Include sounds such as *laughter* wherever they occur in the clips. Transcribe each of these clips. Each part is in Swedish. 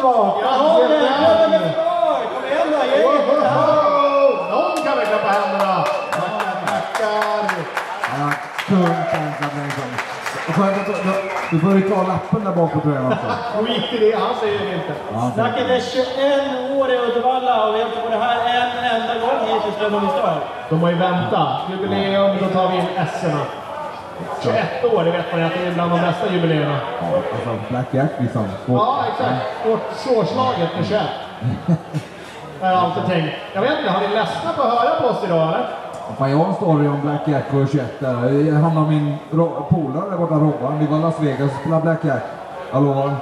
svagt. Ja, Ja, det är. Kom igen då, gänget. Någon kan väl klappa händerna? Tackar! Ja. Och skönt att du, börjar ju ta lappen där bak på tröjan också. Skit i det, han säger det inte. Ja, Snacket är 21 år i Uddevalla och vi har inte varit här en enda gång hittills de har ju väntat. Jubileum, då tar vi in Esserna. 21 år, det vet man ju att det är bland de bästa jubileerna. Ja, alltså Black Jack liksom. Svårt. Ja, exakt. Svårt, svårslaget med 21. *laughs* Jag har alltid tänkt. Jag vet inte, har ni ledsna på att höra på oss idag eller? Fan, jag har en story om Black Jack och 21 där. Han och min polare där borta, Robban. Vi var i Las Vegas och spelade Black Jack. Jag lovar,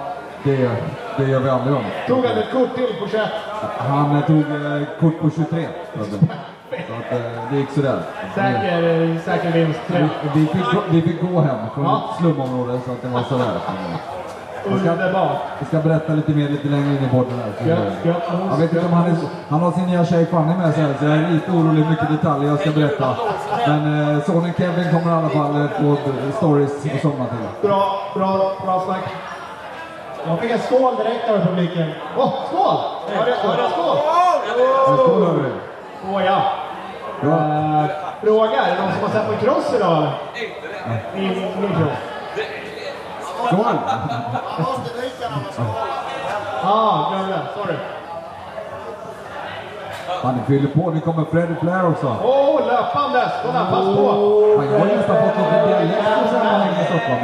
det, det gör vi aldrig om. Tog han ett kort till på 21? Han tog eh, kort på 23. *laughs* Så att, eh, det gick sådär. Säker, eh, säker vinst. Vi, vi, fick, gå- vi fick gå hem från Ja. ett slumområde så att det var sådär. Jag ska, Underbart. jag ska berätta lite mer lite längre in i podden här. Gött, gött. Jag vet inte om han är, han har sin nya tjej Fanny med sig här, så jag är lite orolig hur mycket detaljer jag ska berätta. Men eh, sonen Kevin kommer i alla fall eh, få stories att somna till. Bra, bra, bra snack. Jag fick en skål direkt av publiken. Åh, oh, skål! Det, har det skål? Skål hörru! Åh ja. Ja. Eh, fråga, är det någon som har sett på cross idag eller? Min, min cross. Skål! Ah, glömde. Sorry. Fan, ni fyller på. Nu kommer Freddy Flair också. Åh, oh, löpandes! Kolla, pass på! Fan, jag har nästan fått lite dialekt sen jag hängde i Stockholm.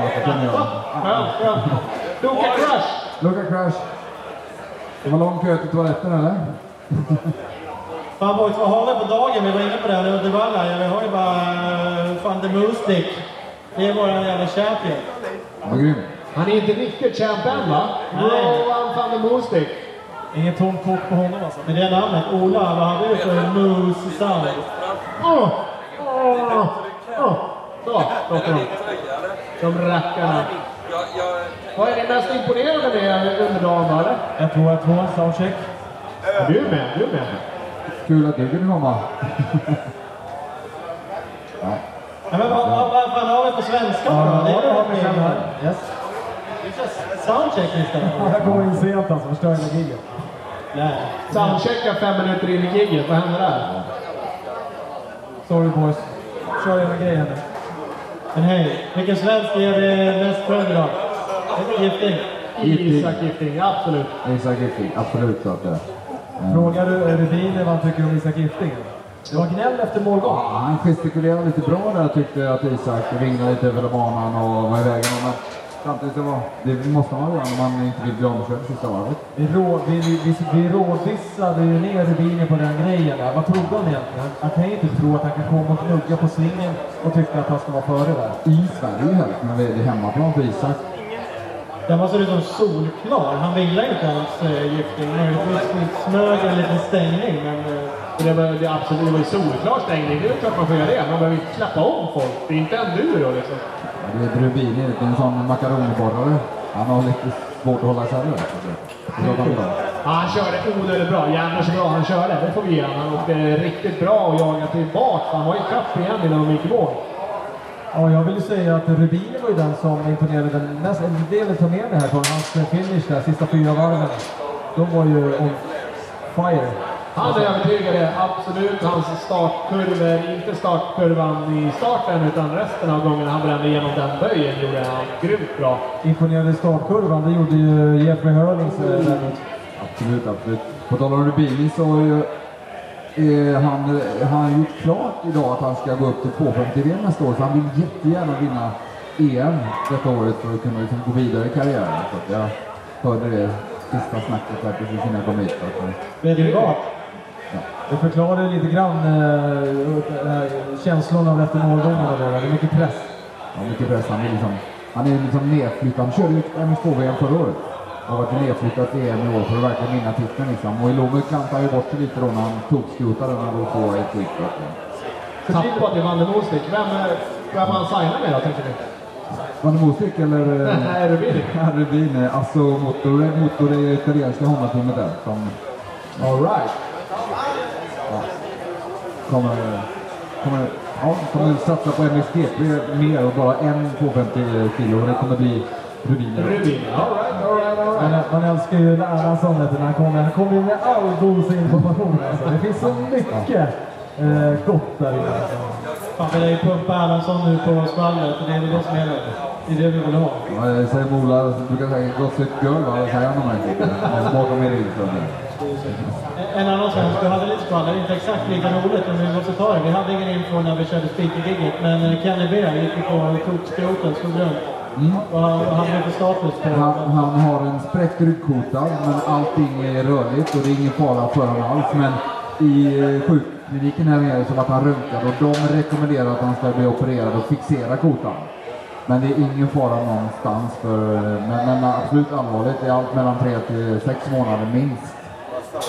Skönt, skönt. Luka Crush! Luka Crash. Det var lång kö till toaletten eller? Fan boys, vad har vi på dagen? Vi var inne på det här i Uddevalla. Ja, vi har ju bara uh, fan the moose stick. Det är våran jävla champion. Grym. Han är inte riktigt champ än va? Rowan van der Moostik. Inget tomt kort på honom alltså. Men det namnet, Ola, vad hade du för moose sound? Åh! Åh! Åh! Så, de. De rackarna. Vad är det mest imponerande med under dagen? Jag tror jag två soundcheck. Ja, Du är med, du är med. Kul att du kunde komma. ja. Ja, men vad, vad, vad fan har vi på svenska då? Ja, det det har vi sen här. Yes. Soundcheck istället. *laughs* Jag går in sent alltså, förstör hela giget. Nej. Soundchecka fem minuter in i giget, vad händer där? Sorry boys. Kör era grejer nu. Men hej, vilken svensk är det mest för idag? Gifting. Isak Gifting, absolut. Isak Gifting, absolut att det. Frågar du Rubin vad han tycker om Isak Gifting? Det var gnäll efter målgång. Ja, han gestikulerade lite bra där tyckte jag att Isak ringde lite över banan och var i vägen. Men samtidigt så var det måste man göra när man inte vill bli omkörd sista varvet. Vi, rå, vi, vi, vi, vi rådvissade ju ner Rubin på den grejen där. Vad trodde han egentligen? Han, kan ju inte tro att han kan komma och knugga på svingen och tycka att han ska vara före där. I Sverige helst, när det är hemmaplan för Isak. Den var så ut som solklar. Han vinglade inte ens äh, Gifting. Möjligtvis smög en liten stängning, men... Och det var, det, absolut, det var ju solklar stängning, det är klart man får göra det. Man behöver ju släppa om folk. Det är inte enduro liksom. Ja, Du vet Rubini, det är en sån makaroniborrare. Han har lite svårt att hålla isär det. det- det är ha. Ja, han körde onödigt bra. Jävlar så bra han körde. Det får vi ge honom. Han åkte riktigt bra och jagade tillbaka. Han var ju kapp igen innan de gick i mål. Ja, jag vill ju säga att Rubin var ju den som imponerade den mest. Vill ta med mig här från hans finish där, sista fyra varven. De var ju on fire. Han övertygade absolut. Hans startkurvor, inte startkurvan i starten utan resten av gången han brände igenom den böjen gjorde han grymt bra. Imponerade startkurvan, det gjorde ju Jeffrey Hurlings eh, däremot. Absolut, absolut. På tal om Rubini så har ju eh, han, han har gjort klart idag att han ska gå upp till 250 VM nästa år. Så han vill jättegärna vinna EM detta året för att kunna liksom gå vidare i karriären. Så jag hörde det sista snacket här precis innan jag kom hit. Eh, vad? Det förklarar lite grann eh, här känslorna efter målgången och det är mycket press. Ja, mycket press. Han är liksom, han är liksom nedflyttad. Han körde ju MS2-VM förra året. Har varit nedflyttad till EM i år för att verkligen vinna titeln liksom. Och i Lommel klantade han ju bort sig lite då när han tokskrotade när han låg på ett skit. Tappat till Van der Moostik. Vem, är- vem han signar med då, tänker ni? Var det Mosvik eller? eh, Nej, Rubin. *laughs* Ja, Rubin. Alltså motor, motor det italienska Honda-teamet där som All right. kommer, kommer, ja, kommer satsa på MXGP mer och bara en 250 kilo. Och det kommer bli Rubin. Rubin. All right, all Man, älskar ju du, när han kommer. Han kommer ju med all god information alltså. Det finns så mycket eh, gott där inne. Alltså. Fan, vi lär ju pumpa Erlandsson nu på skvallret och det är väl det som gäller. Det är det vi vill ha. Ja, jag säger Mola, du brukar säga gott sött girl, vad säger han om mig? Min rygg. så att- En annan svensk, du hade lite skvaller, inte exakt lika roligt men vi måste ta det. Vi hade ingen info när vi körde speakergigget men eh, Kenny Bear gick ju på och tog skroten, slog runt. Vad vad hade vi för status Han, han har en spräckt ryggkota, men allting är rörligt och det är ingen fara för honom alls. Men i eh, sjukkliniken här nere så vart han röntgad och de rekommenderar att han ska bli opererad och fixera kotan. Men det är ingen fara någonstans, för, men, men absolut allvarligt. Det är allt mellan 3 till 6 månader minst.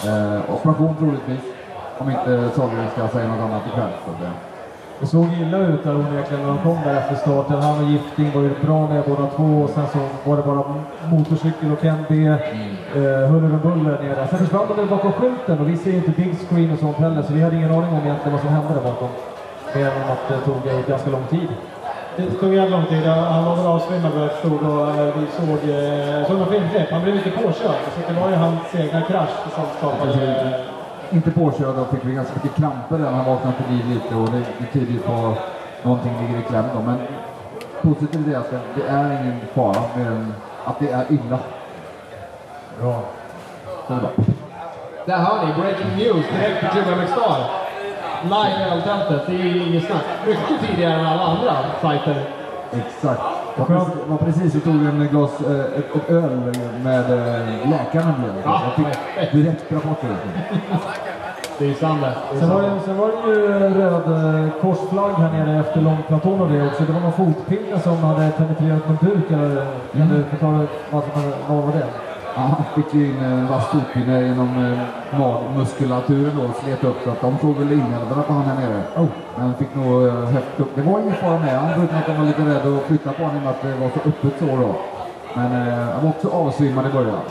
Eh, operation troligtvis, om inte Sahlgren ska säga något annat ikväll. Så det, Det såg illa ut där onekligen när de kom där efter starten. Han och Gifting var ju bra med båda två och sen så var det bara motorcykel och Ken B. Eh, huller och buller nere. Sen försvann de väl bakom skylten och vi ser ju inte big screen och sånt heller så vi hade ingen aning om egentligen vad som hände där bakom. Mer än att det tog ganska lång tid. Det tog jävla lång tid. Han var väl avsvimmad vad jag förstod och eh, vi såg, eh, såg någon filmklipp. Han blev lite påkörd. Så det var ju hans egna krasch som skapade... inte påkörd och fick vi ganska mycket kramper där han vaknade till liv lite och det, det tyder ju på att någonting ligger i kläm då. Men positivt är att det, det är ingen fara mer än att det är illa. Bra. Så det är bra. Där hör ni breaking news direkt på Jimmy McStar. Live i eldtältet, det är inget snack. Mycket tidigare än alla andra fighter. Exakt. Var precis, var precis och tog en glas eh, ett, ett öl med eh, läkaren. Ja, Jag fick direkt rapporter. Är Sen var, det, sen var det ju röd eh, korsflagg här nere efter långplatån och det också. Det var någon fotpinne som hade penetrerat med buk. Eller, Kan du förklara vad, som, vad var det? Han fick ju in en vass fotpinne genom eh, magmuskulaturen och slet upp så att de tog väl inälvorna på han här nere. Oh. Men han fick nog eh, högt upp. Det var ingen fara med han förutom att de var lite rädda att flytta på honom i och med att det var så öppet så då. Men eh, han var också avsvimmad i början.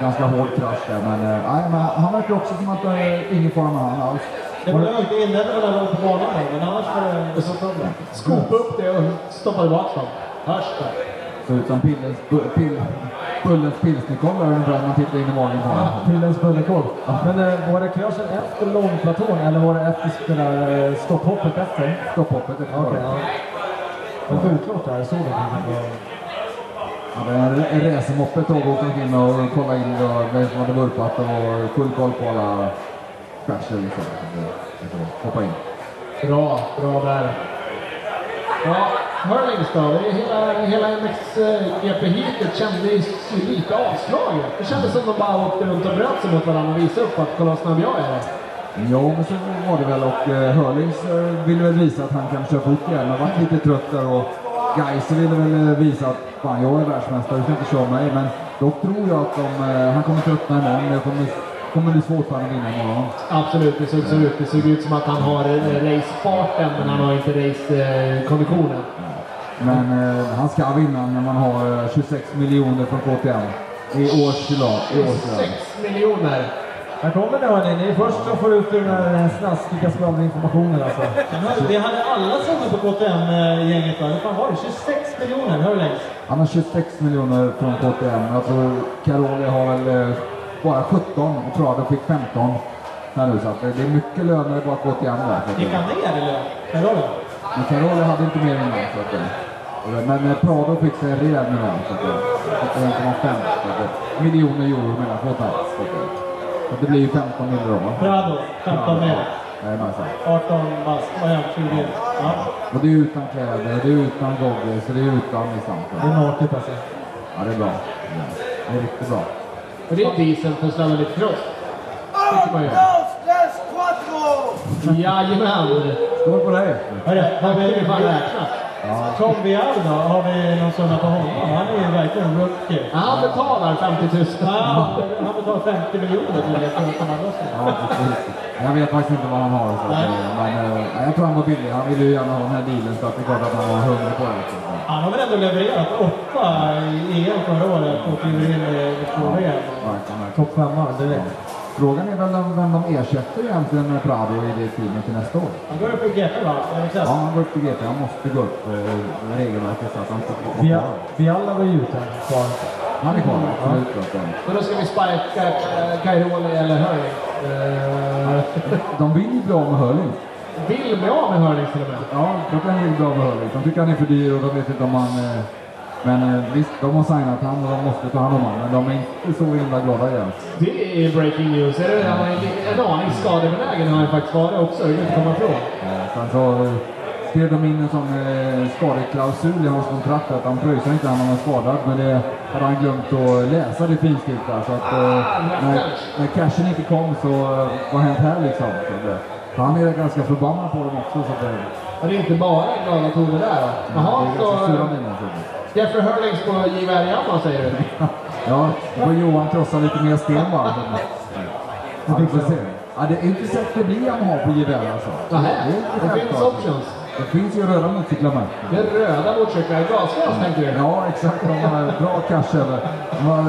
Ganska hård krasch där men, eh, nej, men han verkar också som att det är ingen fara med honom alls. Det var det var långt på banan men annars var det så problem. Skopa upp det och stoppa tillbaka dem. Hörs det? Så utan pillens, pill, Bullens pilsnerkolvar ungefär när man tittar in i magen på honom. Pillens bullerkorv. Men eh, var det kraschen efter långplatån eller var det efter det där eh, stopphoppet efter? Stopphoppet efter Okej, ja. Det var skjutklart där, såg det. Ja, det är en racermoppe tåg åkte omkring och kollade in vem som hade vurpat och full koll på alla krascher liksom. Det- Hoppa in. Bra, bra där. Ja, Hurlings då? Hela, hela MXGP-heatet kändes ju lite avslaget. Det kändes som de bara åkte runt och bröt sig mot varandra och visade upp att kolla vad snabb jag är. Jo, men så var det väl och eh, Hörlings eh, ville väl visa att han kan köra fort igen. Han var lite trött där och Geiser ville väl eh, visa att fan, jag är världsmästare, du ska inte köra mig. Men dock tror jag att de, eh, han kommer tröttna imorgon. Jag kommer, kommer bli svårt för honom att vinna imorgon. Absolut, det såg så ut. Det såg ut som att han har eh, racefarten men han har inte racekonditionen. Men eh, han ska vinna när man har eh, 26 miljoner från KTM i årslag. I årslag. 6 miljoner. Här kommer det hörni, ni är först som får ut den här eh, snaskiga skvallerinformationen alltså. Men hörru, Vi hade alla summor på KTM-gänget va? Hur fan var det? 26 miljoner, hör du längst? Han har 26 miljoner från KTM. Jag tror Caroli har väl eh, bara 17 och Prado fick 15. Här nu, så att det det är mycket löner bara KTM där. Så att, Gick han ner i lön? Det? Men Caroli hade inte mer innan. Så att, men eh, Prado fick sig en rejäl miljon. Så att, eh, 1,5 så att, eh, miljoner euro mellan två. Så att, så att det blir ju 15 miljoner då. Prado, 15 mer. Jajamensan. 18 bast, vad är han? 20? Ja. Och det är utan kläder, det är utan goggles, det är utan liksom. Det är naket alltså. Ja, det är bra. Det är riktigt bra. Och det är diesel för att ställa lite frost. tycker man ju. Jajamän! Skål på dig! Hörru, Det är fan vi... räknat. Tom då? Har vi någon summa på honom? Han är ju verkligen rookie. Ja, Han betalar 50 000. Ja, han betalar 50 miljoner det för att komma loss. Ja. Jag vet faktiskt inte vad han har. Så att, men eh, jag tror han var billig. Han ville ju gärna ha den här dealen så att det är klart att han var hungrig på det. Han har väl ändå levererat åtta i EM förra året och kliver in i två VM. Topp femma direkt. Frågan är väl vem- vem de ersätter egentligen med Prado i det teamet till nästa år. Han går upp i GP va? Ja, han går upp till GT. Han måste gå upp eh, regelverket så att han får vara. Vialla var ju ute kvar. Han är kvar, absolut. alltså. Men då ska vi sparka eh, Cairoli eller Hurling. Eh, De vill ju bli av med Hurling. Vill bli av med Hurling till och med. Ja, klockan vill bli av med Hurling. De tycker han är för dyr och de vet inte om han... eh, Men eh, visst, de har signat han och de måste ta hand om honom. Men de är inte så himla glada igen. Det är breaking news. Är det, han är en aning skadebenägen har han faktiskt varit också. Det går inte komma ifrån. Eh, Sen så eh, skrev de in en sån eh, skadeklausul i hans kontrakt att han pröjsar inte om han är skadad. Men det hade han glömt att läsa det finstilt där. Så att eh, när, när cashen inte kom så eh, vad hänt här liksom? Så det, han är ganska förbannad på dem också. Så det, Men det är inte bara glada toner där då. Jaha, det är ganska så sura så. Jeffrey Hurlings på i Amma säger du? Ja, får Johan krossa lite mer sten bara. Ja, vi får se. Ja, det är inte säkert det blir har på gevär alltså. Nähä, det finns options. Det finns ju röda motorcyklar med. Det är röda motorcyklar. Gasgas tänker du? Ja, exakt. De har bra cash över. Vad,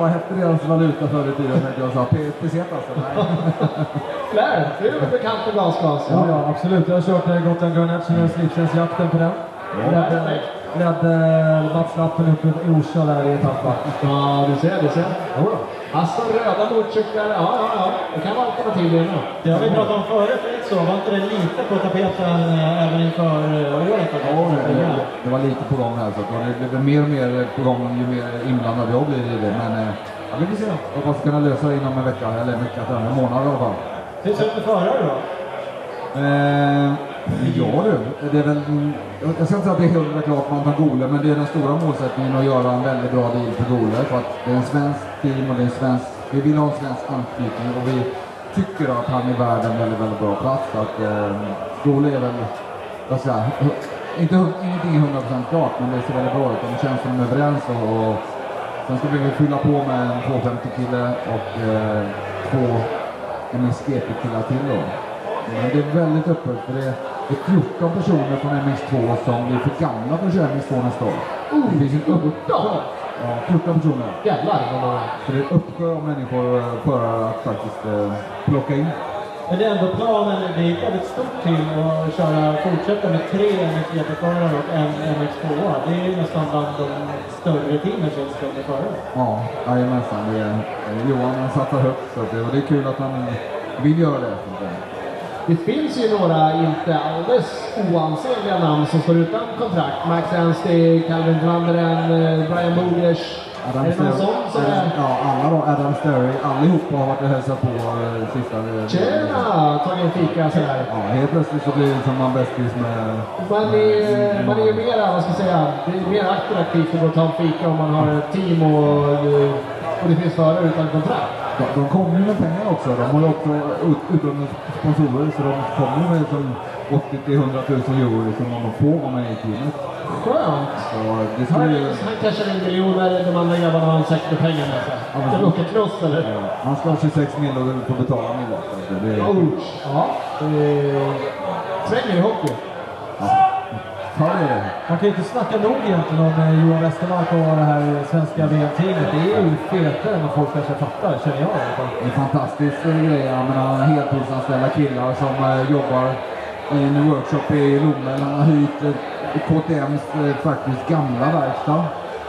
vad, hette deras valuta förr i tiden? tänkte Jag sa P- peseta alltså? Nej. *laughs* Flair, du är bekant med gasgas? Ja, ja, absolut. Jag har kört eh, Gotland Grand Nationals livsens-jakten på den. Ledde, ledde Mats Lappen upp i Orsa där i etappen. Ja, du ser, du ser. Jodå. Alltså röda motorcyklar, ja, ja, ja. Det kan vara alternativ det med. Det har vi pratat om förut, så var inte det lite på tapeten eh, även inför eh, året? att- Ja, det, det var lite på gång här. Så det blir mer och mer på gång ju mer inblandad jag blir i det. Men eh, ja, vi får se. Hoppas kunna lösa det inom en vecka, eller en vecka, en månad i alla fall. Hur ser det ut med förare då? Eh, ja du, det är väl... Jag ska inte säga att det är helt klart man tar Gole, men det är den stora målsättningen att göra en väldigt bra deal för Gole. För att det är en svensk team och det är en svensk... Vi vill ha en svensk anknytning och vi tycker att han är värd en väldigt, väldigt bra plats. Så att eh, Gole är väl... Vad ska jag säga? Inte, ingenting är 100% klart, men det ser väldigt bra ut. De känns som de är överens och, och sen ska vi väl fylla på med en 250-kille och eh, två MSGP-killar till då. Men det är väldigt öppet för det är det är 14 personer från MX2 som blir för gamla för att köra MX2 nästa år. Det finns en uppsjö. Ja, 14 personer. Jävlar vad många. Så det är en uppsjö av människor, eh, förare att faktiskt eh, plocka in. Men det är ändå planen, det är ett väldigt stort team att köra, fortsätta med tre MX-GP-förare och en MX2. Det är ju nästan bland de större teamen känns det med förare. Ja, jajamensan. Det är, Johan han satsar högt så att det, och det är kul att han vill göra det. Det finns ju några inte alldeles oansenliga namn som står utan kontrakt. Max Anstey, Calvin Vanderen, eh, Brian Bogers. Adam är det någon sån som är... Ja, alla då. Adam Sterry. Allihopa har varit och hälsat på eh, sista... Tjena! Tagit en fika sådär. Ja, helt plötsligt så blir det som man bästis med... Man är, man är ju mera, vad ska jag säga, det är mer attraktivt att gå och ta en fika om man har ett team och, eh, och det finns förare utan kontrakt. De, de kommer ju med pengar också. De har ju också ut- utan sponsorer så de kommer med som 80 till 100 000 euro liksom om de får vara med i teamet. Skönt! Så det skulle ju... Han cashar in miljoner, de andra grabbarna har en säck med pengar med sig. Ja, men- Det åker cross eller? Ja, Han ska ha 26 mil och får betala mil det är... Ouch! Ja, det svänger i hockey. Det. Man kan ju inte snacka nog egentligen om eh, Johan Westermark och det här svenska VM-teamet. Det är ju fetare än vad folk kanske fattar, känner jag i alla fall. Det är en fantastisk eh, grej. Jag menar, heltidsanställda killar som eh, jobbar i en workshop i Lommel. Han har hyrt eh, KTMs eh, faktiskt gamla verkstad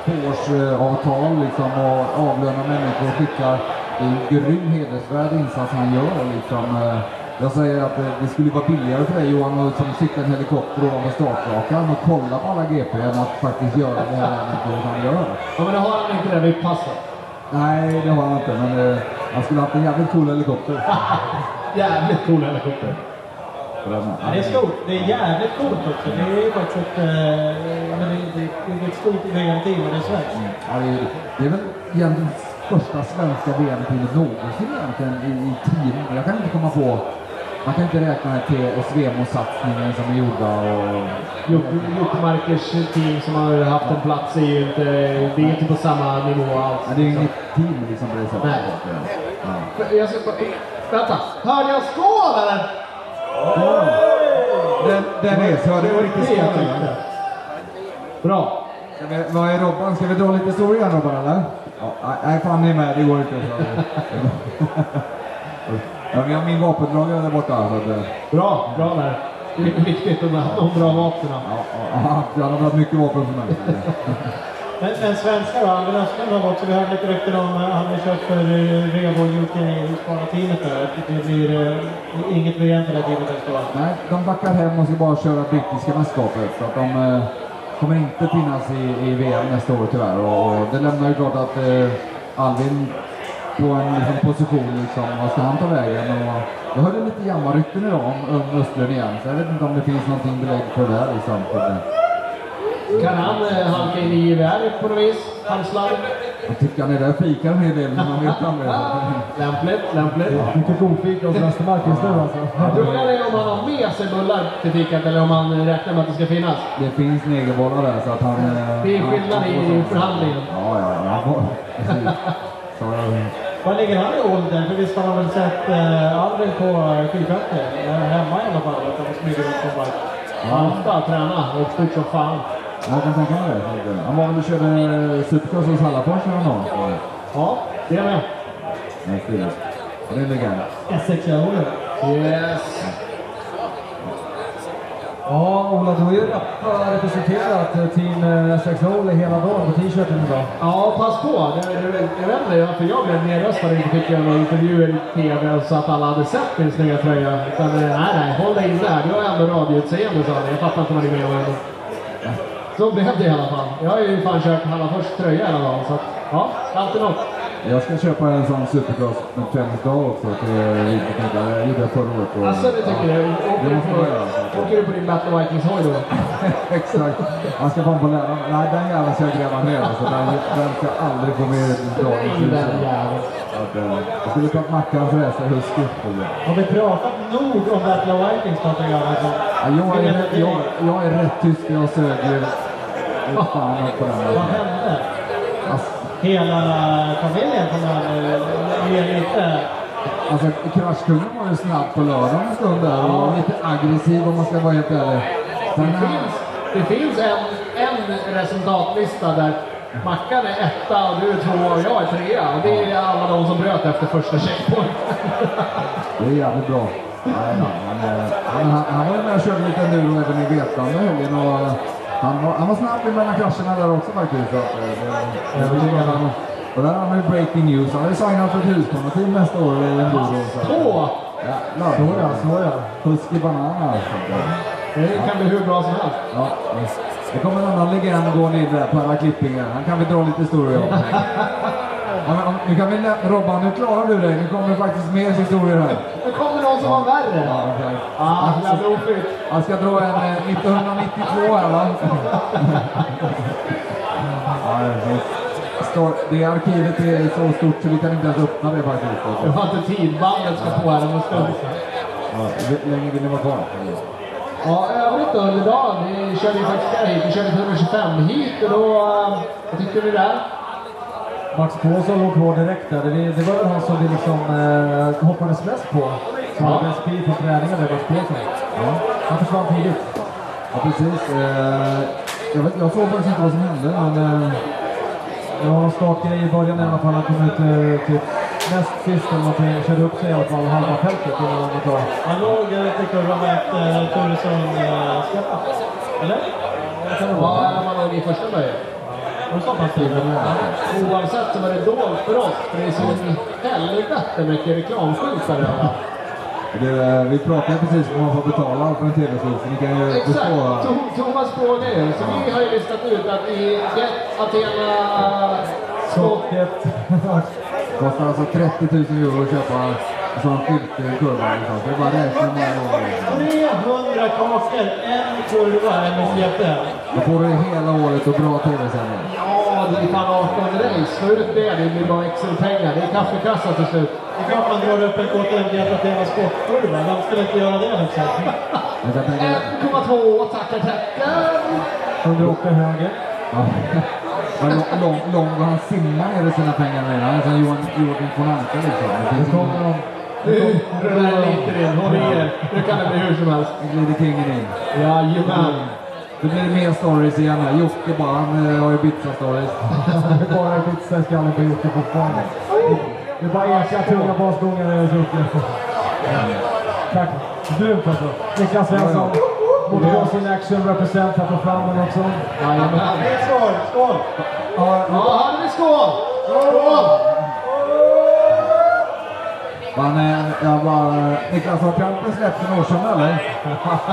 på årsavtal liksom, och avlönar människor och skickar. Det är en grym hedersvärd insats han gör. Liksom, eh, jag säger att eh, det skulle vara billigare för dig Johan att liksom, sitta i en helikopter ovanför startrakan och kolla på alla GP än att faktiskt göra det här äventyret han gör. Ja, men det har han inte det vid passet. Nej, det har han inte, men eh, han skulle haft en jävligt cool helikopter. *laughs* Jävligt cool helikopter. Ja, det är stort. Det är jävligt coolt också. Det är ju faktiskt ett, eh, det, det, det är ett stort VM-team och det är svenskt. Ja, det, är, det är väl egentligen första svenska VM-teamet någonsin egentligen i, i team. Jag kan inte komma på... Man kan inte räkna till Svemo-satsningen som är gjorda och... Jokkmarkers team som har haft en plats är ju inte, det är inte på samma nivå alls. Ja, det är inget team liksom på det sättet. Nej. Ja. Jag ska vänta, hörde jag skål eller? Den, Dennis, hörde du riktigt Det jag skål eller? Bra. Vi, vad är Robban? Ska vi dra lite story igen Robban eller? Ja, nej, nej, fan ni är med. Det går inte. *laughs* *laughs* Ja, vi har min vapendragare där borta. Så att, eh, Bra, bra där. Det är viktigt att ha de bra vapnen. ja, ja, han har dragit mycket vapen för mig. *laughs* Men, men svenskar då? Albin Östlund har också, vi hörde lite rykten om, eh, han har kört för eh, Revo UK i Husqvarna-teamet där. att Det blir eh, inget VM för det teamet. Nej, de backar hem och ska bara köra brittiska mästerskapet. Så att de eh, kommer inte finnas i, i VM nästa år tyvärr. Och, och det lämnar ju klart att eh, Alvin på en liksom, position, liksom, vad ska han ta vägen? Och jag hörde lite jammarrykten idag om, om Östlund igen, så jag vet inte om det finns någonting belägg för det. Liksom, för det. Kan han eh, halka in i gevär på något vis? Halsland? Jag tycker han är där och fikar en hel del, men man vet aldrig. *laughs* Lämpligt, lämpligt. Mycket godfika hos Östermark just nu alltså. Frågan är om han har med sig bullar till fikat eller om han räknar med att det ska finnas. Det finns negerbollar där så att han... eh, Det är skillnad i förhandlingen. Ja, ja, ja. *laughs* han eh, Vad ligger han i åldern? För visst har man väl sett eh, Albin på eh, skidfältet? Eh, Hemma i alla fall, att han smyger runt på en bike. Ofta träna och stort som fan. Jag kan tänka mig det. Han var väl och körde Supercross hos Hallafors häromdagen. Ja, det är med. Stiligt. Det är en legend. S6-Olle. Yes. Ja, Ola, du har ju rep- representerat eh, Team eh, SX Ole hela dagen på t-shirten idag. Ja, pass på. Det, det, jag vet inte varför jag blev nedröstad och inte fick göra några intervjuer i TV så att alla hade sett min snygga tröja. Utan eh, nej, nej, håll dig inne. Du har ändå radioutseende, sa han. Jag fattar inte vad ni menar. Så blev det i alla fall. Jag har ju fan kört Hallafors tröja hela dagen, så att, ja, alltid något. Jag ska köpa en sån Supercross med träningsdag också till gjorde jag förra året. och- Alltså, det tycker ja. du. Åker du måste på, man göra. åker du på din Battle Vikings-hoj då? *laughs* Exakt. Man ska fan få lära Nej, den jäveln ska jag gräva ner. Så den, den ska aldrig få med i dagens ljus. den jäveln. Att, Jag skulle tagit Mackan för hästar husky. Har vi pratat nog om Battle Vikings, Patrik Göransson? Ja, jag, är, jag, jag är rätt tysk. Jag sög ju fan upp på den. Vad hände? Alltså, Hela familjen kommer att ge lite... Alltså kraschkungen var ju snabb på lördagen en stund där och lite aggressiv om man ska vara helt ärlig. Sen, Det finns, det finns en, en resultatlista där Mackan är etta och du är tvåa och jag är trea. Och det är alla de som bröt efter första checkpoint. det är jävligt bra. Nej, han, eh, han, han, han var ju med och körde lite enduro även i Vetlanda helgen och han var, han var snabb mellan krascherna där också faktiskt. Så, eh, och där har han ju breaking news. Han har ju signat för ett Husqvarna-team nästa år i enduro. Två! jävlar. Såja, såja. Husky Banana. Så, att, eh, Det kan bli hur bra som helst. Ja. Det kommer en annan legend gående in där, Per Klippingen. Han kan vi dra lite historier om. *laughs* Ja, men, nu kan vi lä- Robban, nu klarar du dig. Nu kommer det faktiskt mer historier här. Det kommer någon som var värre. Ja, okej. Ah, jävla oflytt. Han ska dra en eh, 1992 här va? Ja, det står- det arkivet är så stort så vi kan inte ens öppna det faktiskt. Det var inte tid. Bandet ska på här om en stund. Ja, hur länge vill ni vara kvar? Ja, övrigt då under dagen. Vi körde ju faktiskt hit. Vi körde 125 hit och då... eh, Vad tyckte vi där? Max Paulsson låg kvar direkt där. Det, det var väl han som vi liksom eh, hoppades mest på. Som hade bäst speed på träningen där, Max Paulsson. Ja, Han försvann tidigt. ja precis. Eh, jag, vet, jag såg faktiskt inte vad som hände, men... Eh, Det var en startgrej i början i alla fall. Han kom ut eh, typ näst sist eller någonting. Körde upp sig i alla fall halva fältet innan han var klar. Han låg eh, ute i kurvan med ett eh, Turesson-släppa. Eller? Vad kan det Ja, man låg i första början. Var så pass tidigt? Oavsett så var det dolt för oss. För det är så helvete mycket reklamskyltar överallt. det, vi pratade precis om man får betala för en tv-slut, så ni kan ju Exakt. förstå. Thomas frågar ju. Så vi har ju listat ut att i Get Athena Skott Socket. *laughs* kostar alltså 30 000 euro att köpa en sån skyltkurva. Liksom. Så det är att räkna många gånger. 300 kakor, en kurva, en hjälte. Då får du hela året och bra tv-sändning. Ja, det är fan 18 race. Få ut det. Det blir bara extra pengar. Det är kaffekassa till slut. Det är klart man drar upp en KTM Diatatema sportkurva. Vem skulle inte göra det liksom? Jag kan tänka 1,2. Tackar, tackar. 108 höger. lång, lång, lång han simmar ner sina pengar. Han är som Johan, Joakim von Anka liksom. Det kommer de. Nu, det där liter in. Håll i er. Nu kan det bli hur som helst. nu glider kingen in. Jajamän. Det blir mer stories igen här. Jocke bara, han eh, har ju pizza-stories. *laughs* Det är bara pizza i skallen på Jocke fortfarande. Det är bara eka tunga basgångar hos Jocke. Tack. Grymt alltså. Niklas Svensson. Motorcross in action represent här på frammen också. Jajamän. Skål! Skål! Ja, hade vi skål! Skål! Man, eh, jag bara, Niklas, har kampen släppt för några år sedan eller?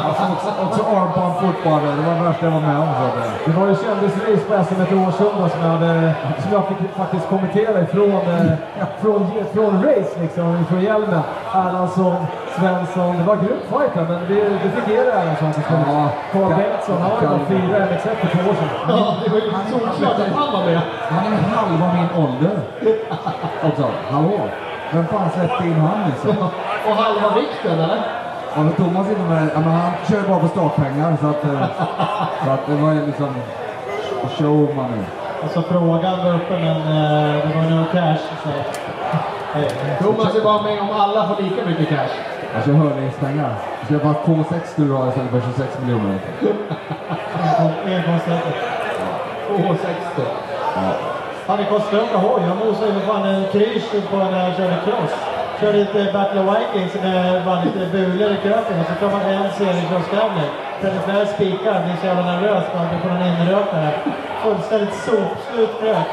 Alltså, också, också armband fortfarande, det var det värsta jag var med om. Så. Det var ju kändisrace på SM ett år sedan då, som jag, hade, som jag fick faktiskt kommentera ifrån eh, från, från race, liksom, från hjälmen. Erlandsson, Svensson, det var grymt fight här, men det, det fick er Erlandsson till slut. Carl Bengtsson, han var ju bara fyra MX1 för två år sedan. Ja, det var ju solklart att han var med. Han är halva min ålder. Också, *laughs* hallå? Vem fan släppte in han liksom? *laughs* Och halva vikten, eller? Ja, men Thomas inne med, ja, men han kör bara på startpengar så att, eh, *laughs* så att det var ju liksom showman nu. Alltså frågan var uppe men eh, det var no cash. Så. Thomas är bara med om alla får lika mycket cash. Jag kör hörningspengar. Jag ska bara 2,6 du har istället för 26 miljoner. Engångsrätter. 260. Fan det kostar att åka hoj. Jag mosade ju för fan en kryss på när jag körde cross. Körde lite Battle of Vikings med bara lite bulor i kröken och så tar man en seriecrosstävling. Tänder flera spikar, blir så jävla nervös man blir på någon inrökare. Fullständigt sopslut krök.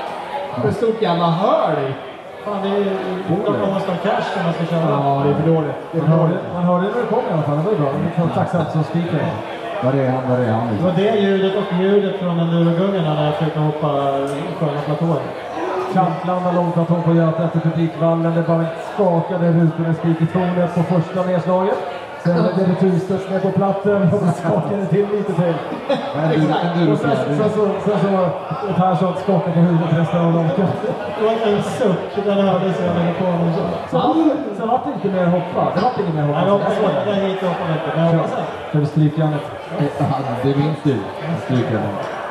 För stort jävla hörn i. Fan det är ju... De måste ha cash när man ska köra. Ja, det är för dåligt. Är Man hörde, när det kom i alla fall, det var ju bra. Det var tacksamt som speaker. Var är han? Var är han Det var det ljudet och ljudet från endurogungarna när jag försökte hoppa sköna platåer. Kantlanda långplatå på Göta efter publikvallen. Det bara skakade rutorna i spikertornet på första nedslaget. Sen blev det turstuds ner på platten och det skakade till lite till. *laughs* Och sen, så, sen så Persson skakade på huvudet resten av lånken. Det var en suck, den hördes jag lägger på honom så. Vart det inte mer hoppa. Det vart inget mer Nej, jag hoppa. hoppas inte. Det hit hoppar inte. Men jag hoppas att... Strykjärnet. Det minns du. Stryker den.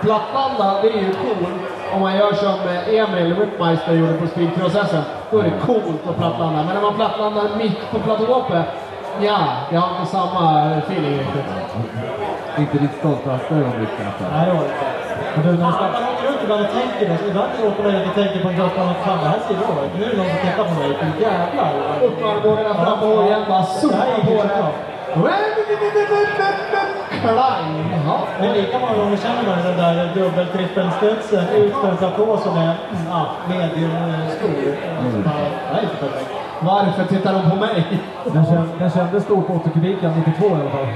Plattlanda, det är ju coolt. Om man gör som eh, Emil Whitmeister gjorde på speedcross-SM. Då är det coolt att plattlandar. Men när man plattlandar mitt på platåhoppet, ja, det har inte samma feeling riktigt. Inte ditt stoltaste ögonblick kanske? Nej, det var det inte. Och du, när Man åker runt ibland och tänker det. Ibland åker man runt och tänker på en kroppsbana. Fan, det här ser bra ut. Nu är det någon som tittar på mig. Fy jävlar. Upp med armbågarna fram på igen, bara Det här sopa på det. Bra. Klang! Jaha. Men lika många gånger känner man den där dubbel trippelstudsen ut för en platå som är mm, ja, medium eh, stor. Det är inte perfekt. Varför tittar de på mig? Den, känd, den kändes stor på 80 kubiken, 92 i alla fall.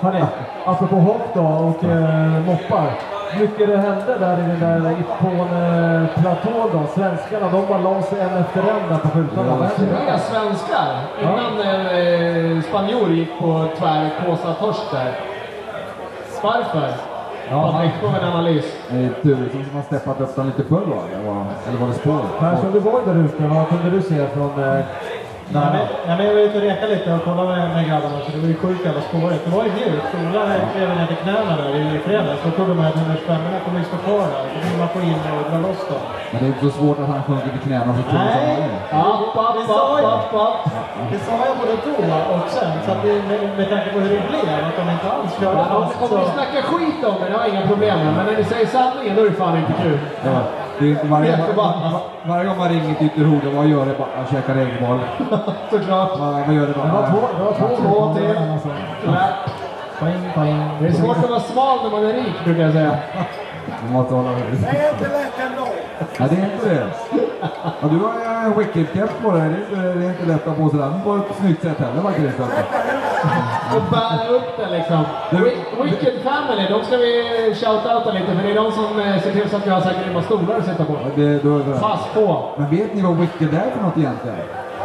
Hörni, apropå hopp då och eh, moppar. Mycket det hände där i den där Ippon-platån då. Svenskarna, de bara la sig en efter en där på skyltarna. Vad hände? Tre svenskar. Innan eh, spanjor gick på tvär Kåsa torsk där. Varför? Ja, Patrik, få en analys. Det är Turesson som har steppat upp den lite förr va? Eller var, eller var det spåret? Persson, du var ju där ute. Vad kunde du se från eh, Nej, men, nej, jag var ute och rekade lite och kollade med, med grabbarna så det var ju sjukt jävla spåret. Det var ju mjukt. Sola klev ner till knäna där i, fredags. Då trodde man att 125 kommer ju stå kvar där. Så vill man få in och dra loss dem. Men det är inte så svårt att han sjunker till knäna för Turesson. Nej. App, app, Det sa jag. Det sa jag både då och sen. Så att det, med, med tanke på hur det blev, att de inte alls körde fast Om så... ni snackar skit om det, det har jag inga problem med. Men när ni säger sanningen, då är det fan inte kul. Ja, det varje, var, varje gång man ringer till Ytterhogdal, vad gör det? Bara, käkar äggboll. *laughs* Såklart. Vad, vad gör det? Det var två, det var två, Två till. Poäng, poäng. Det är svårt att vara smal när man är rik, brukar jag säga. Man måste hålla Det är inte lätt ändå. Nej, det är inte det. Ja, du har en wicked-keps på dig. Det är, inte, det är inte lätt att ha på sig den på ett snyggt sätt heller faktiskt. Och bära upp den liksom. Wi- Wicked Family, de ska vi shout-outa lite för det är de som eh, ser till så att vi har så här grymma stolar att sitta på. Det, då, då. Pass på! Men vet ni vad wicked är för något egentligen?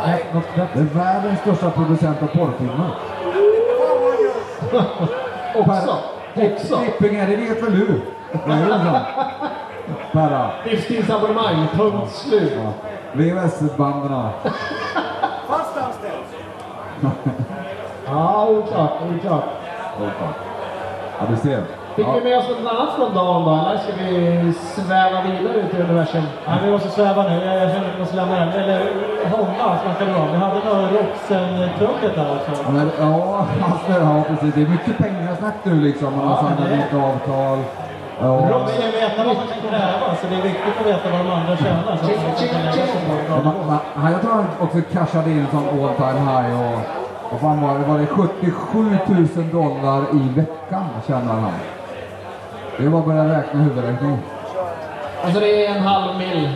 Nej, något knäppt. Det är världens största producent av porrfilmer. *laughs* Också! Också! Klippingar, det vet väl du? *laughs* Det är så. Perra. Livstidsabonnemang, punkt slut. Ja. VHS-banden. Ja, oklart, oklart. Ja, du ser. Fick Ja. vi med oss något annat från dagen då, eller ska vi sväva vidare ut i universum? Nej, vi måste sväva nu. Jag, jag känner att vi måste lämna den. Eller Honda snackade vi om. Vi hade några Roxen-trumpet där också. Ja, men, ja, alltså, ja, precis. Det är mycket pengasnack nu liksom. Man har Ja, är- nytt avtal. Ja. De vill veta vad man kan kräva, så det är viktigt att veta vad de andra tjänar. Så att man kan man, jag tror han också cashade in som all time high och vad fan var det? Var det 77 000 dollar i veckan tjänar han. Det var bara att räkna huvudräkning. Alltså det är en halv mil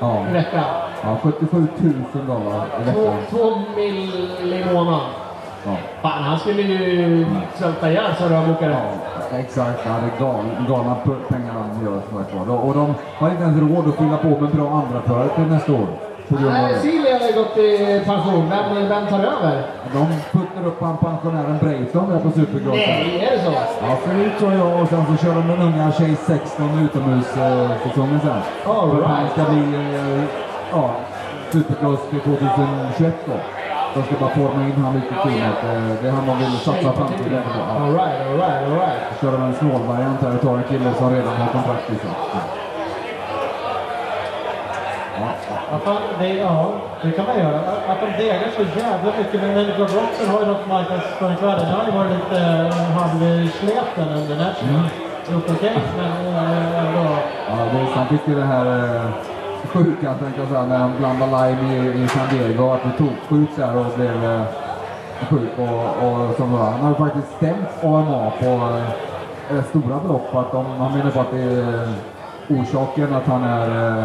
Ja. i veckan. ja, 77 000 dollar i Två, veckan. två mil i månaden. Ja. Fan, han skulle ju svälta ihjäl så rödbokare. Ja, exakt. Ja, det är gal, galna p- pengar de gör som sagt var. Och de har inte ens råd att fylla på med bra andra för till nästa år. Nej. Silja har ju gått i pension. Vem, vem tar över? De puttar upp han pensionären Breitholm där på Supercrossen. Nej, är det så? Ja, förut tror jag och sen så kör de den unga tjej 16 utomhussäsongen sen. All För att han right. ska bli eh, ja, Supercross till 2021 då. De ska bara forma in han lite i teamet. Eh, Det är han de vill satsa framtiden på. Ja. All right, all right, all right. Kör de en snålvariant här och tar en kille som redan har kontrakt liksom. Ja, ja. Det, kan man göra. Att de degar så jävla mycket. Men Medical Roxen har ju något marknadsföringsvärde. Den har ju varit lite eh, halvsleten under National. Gjort okej, men eh, ändå. Ja, det är, han fick ju det här sjuka, tänkte jag säga, när han blandade lime i, i San Diego. Att det tog sjuk där och blev eh, sjuk. Och, och som var, han har ju faktiskt stämt AMA på eh, stora belopp. Att de, han menar på att det är eh, orsaken att han är eh,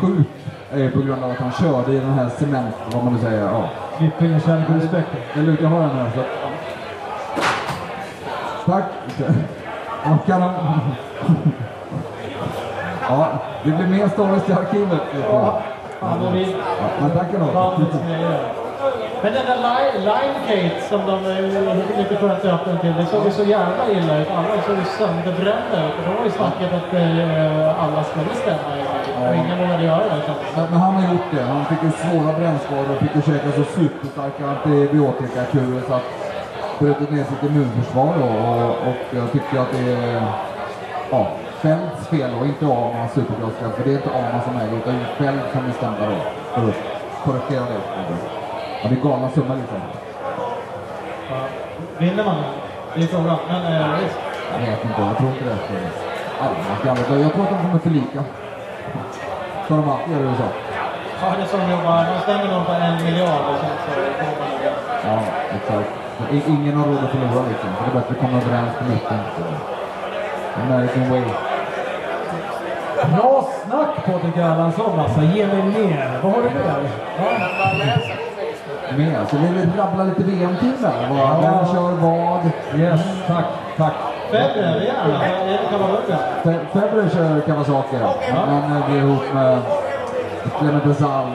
sjuk är på grund av att han körde i den här cement, vad man nu säger. Ja. Klippingen, kärlek och respekt. Det jag har den här. Så. Tack. *laughs* Kan de... *laughs* Ja, det blir mer stories i arkivet. Ja, fan, och vi, men tack ändå. Men den där Li- Limegate som de lite skönt öppnade till, det såg ju så jävla illa ut. Alla såg ju sönderbrända ut. De har ju snackat att eh, alla skulle stämma och ingen vågade göra det. Men, men han har gjort det. Han fick ju svåra brännskador och fick ju käka så superstarka antibiotikakurer så att brutit ner sitt immunförsvar då, och, och jag tycker att det är ja, Fälts fel och inte Armans supercrossfält. För det är inte Arman som äger utan som bestämde det. För att korrigera det. Ja, det är galna summor liksom. Ja. Vinner man? Det är frågan. Men eh, visst. Jag vet inte, jag tror inte det. Ska aldrig- Jag tror att de kommer förlika. Som de alltid gör i USA. Ja, det är de jobbar. De stänger någon på en miljard och sen så får man det. Ja, exakt. Ingen har råd att förlora liksom. Så det är bättre att komma överens på mitten. American way. Snack Patrik Erlandsson alltså. Ge mig mer. Vad har du mer? Med. Så vi vill rabbla lite VM-team där. Vad- Ja. Vem kör vad? Yes, tack, tack. Federer, gärna. Är det Kavaluga? Fe- Federer kör Kawasaki. Ja. Men eh, det är ihop med Clement Desal,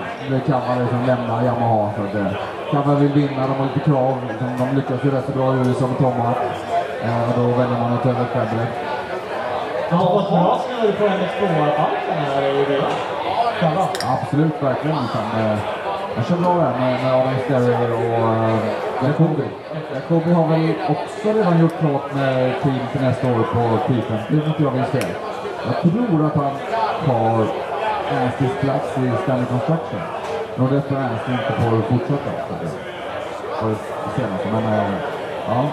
Kava som lämnar Yamaha. Så att, eh, Kava vill vinna, de har lite krav. De, lyckas ju rätt så bra i USA med Tomat. Eh, och då väljer man att ta över Federer. Han har fått bra snurr på MX2-balken här i det. Kava. Absolut, verkligen. Liksom, eh, jag kör bra där med, med Adam Sterry och Jacobi. Jacobi har väl också redan gjort klart med team till nästa år på T50, om inte jag minns fel. Jag tror att han tar Ernstys plats i Stanley Construction. Nog därför Ernst inte får fortsätta. Så det det senaste, men eh, ja.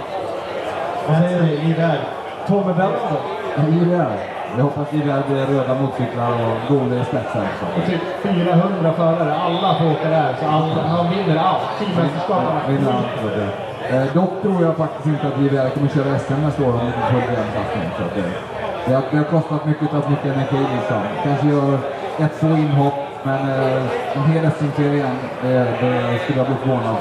Vad säger du? Livär. Tommy Benson. JVR. Jag hoppas JVR blir röda motorcyklar och Gole i spetsen. Och typ 400 förare. Alla får åka där. Så all, han vinner allt. Teammästerskapen. Vinner allt. Eh, dock tror jag faktiskt inte att JVR kommer köra SM nästa år om det inte får VM-satsning. Så att det, det, har, det har kostat mycket, tagit mycket energi liksom. Kanske gör ett, två inhopp, men eh, en hel SM-serie igen, det, det skulle jag bli förvånad.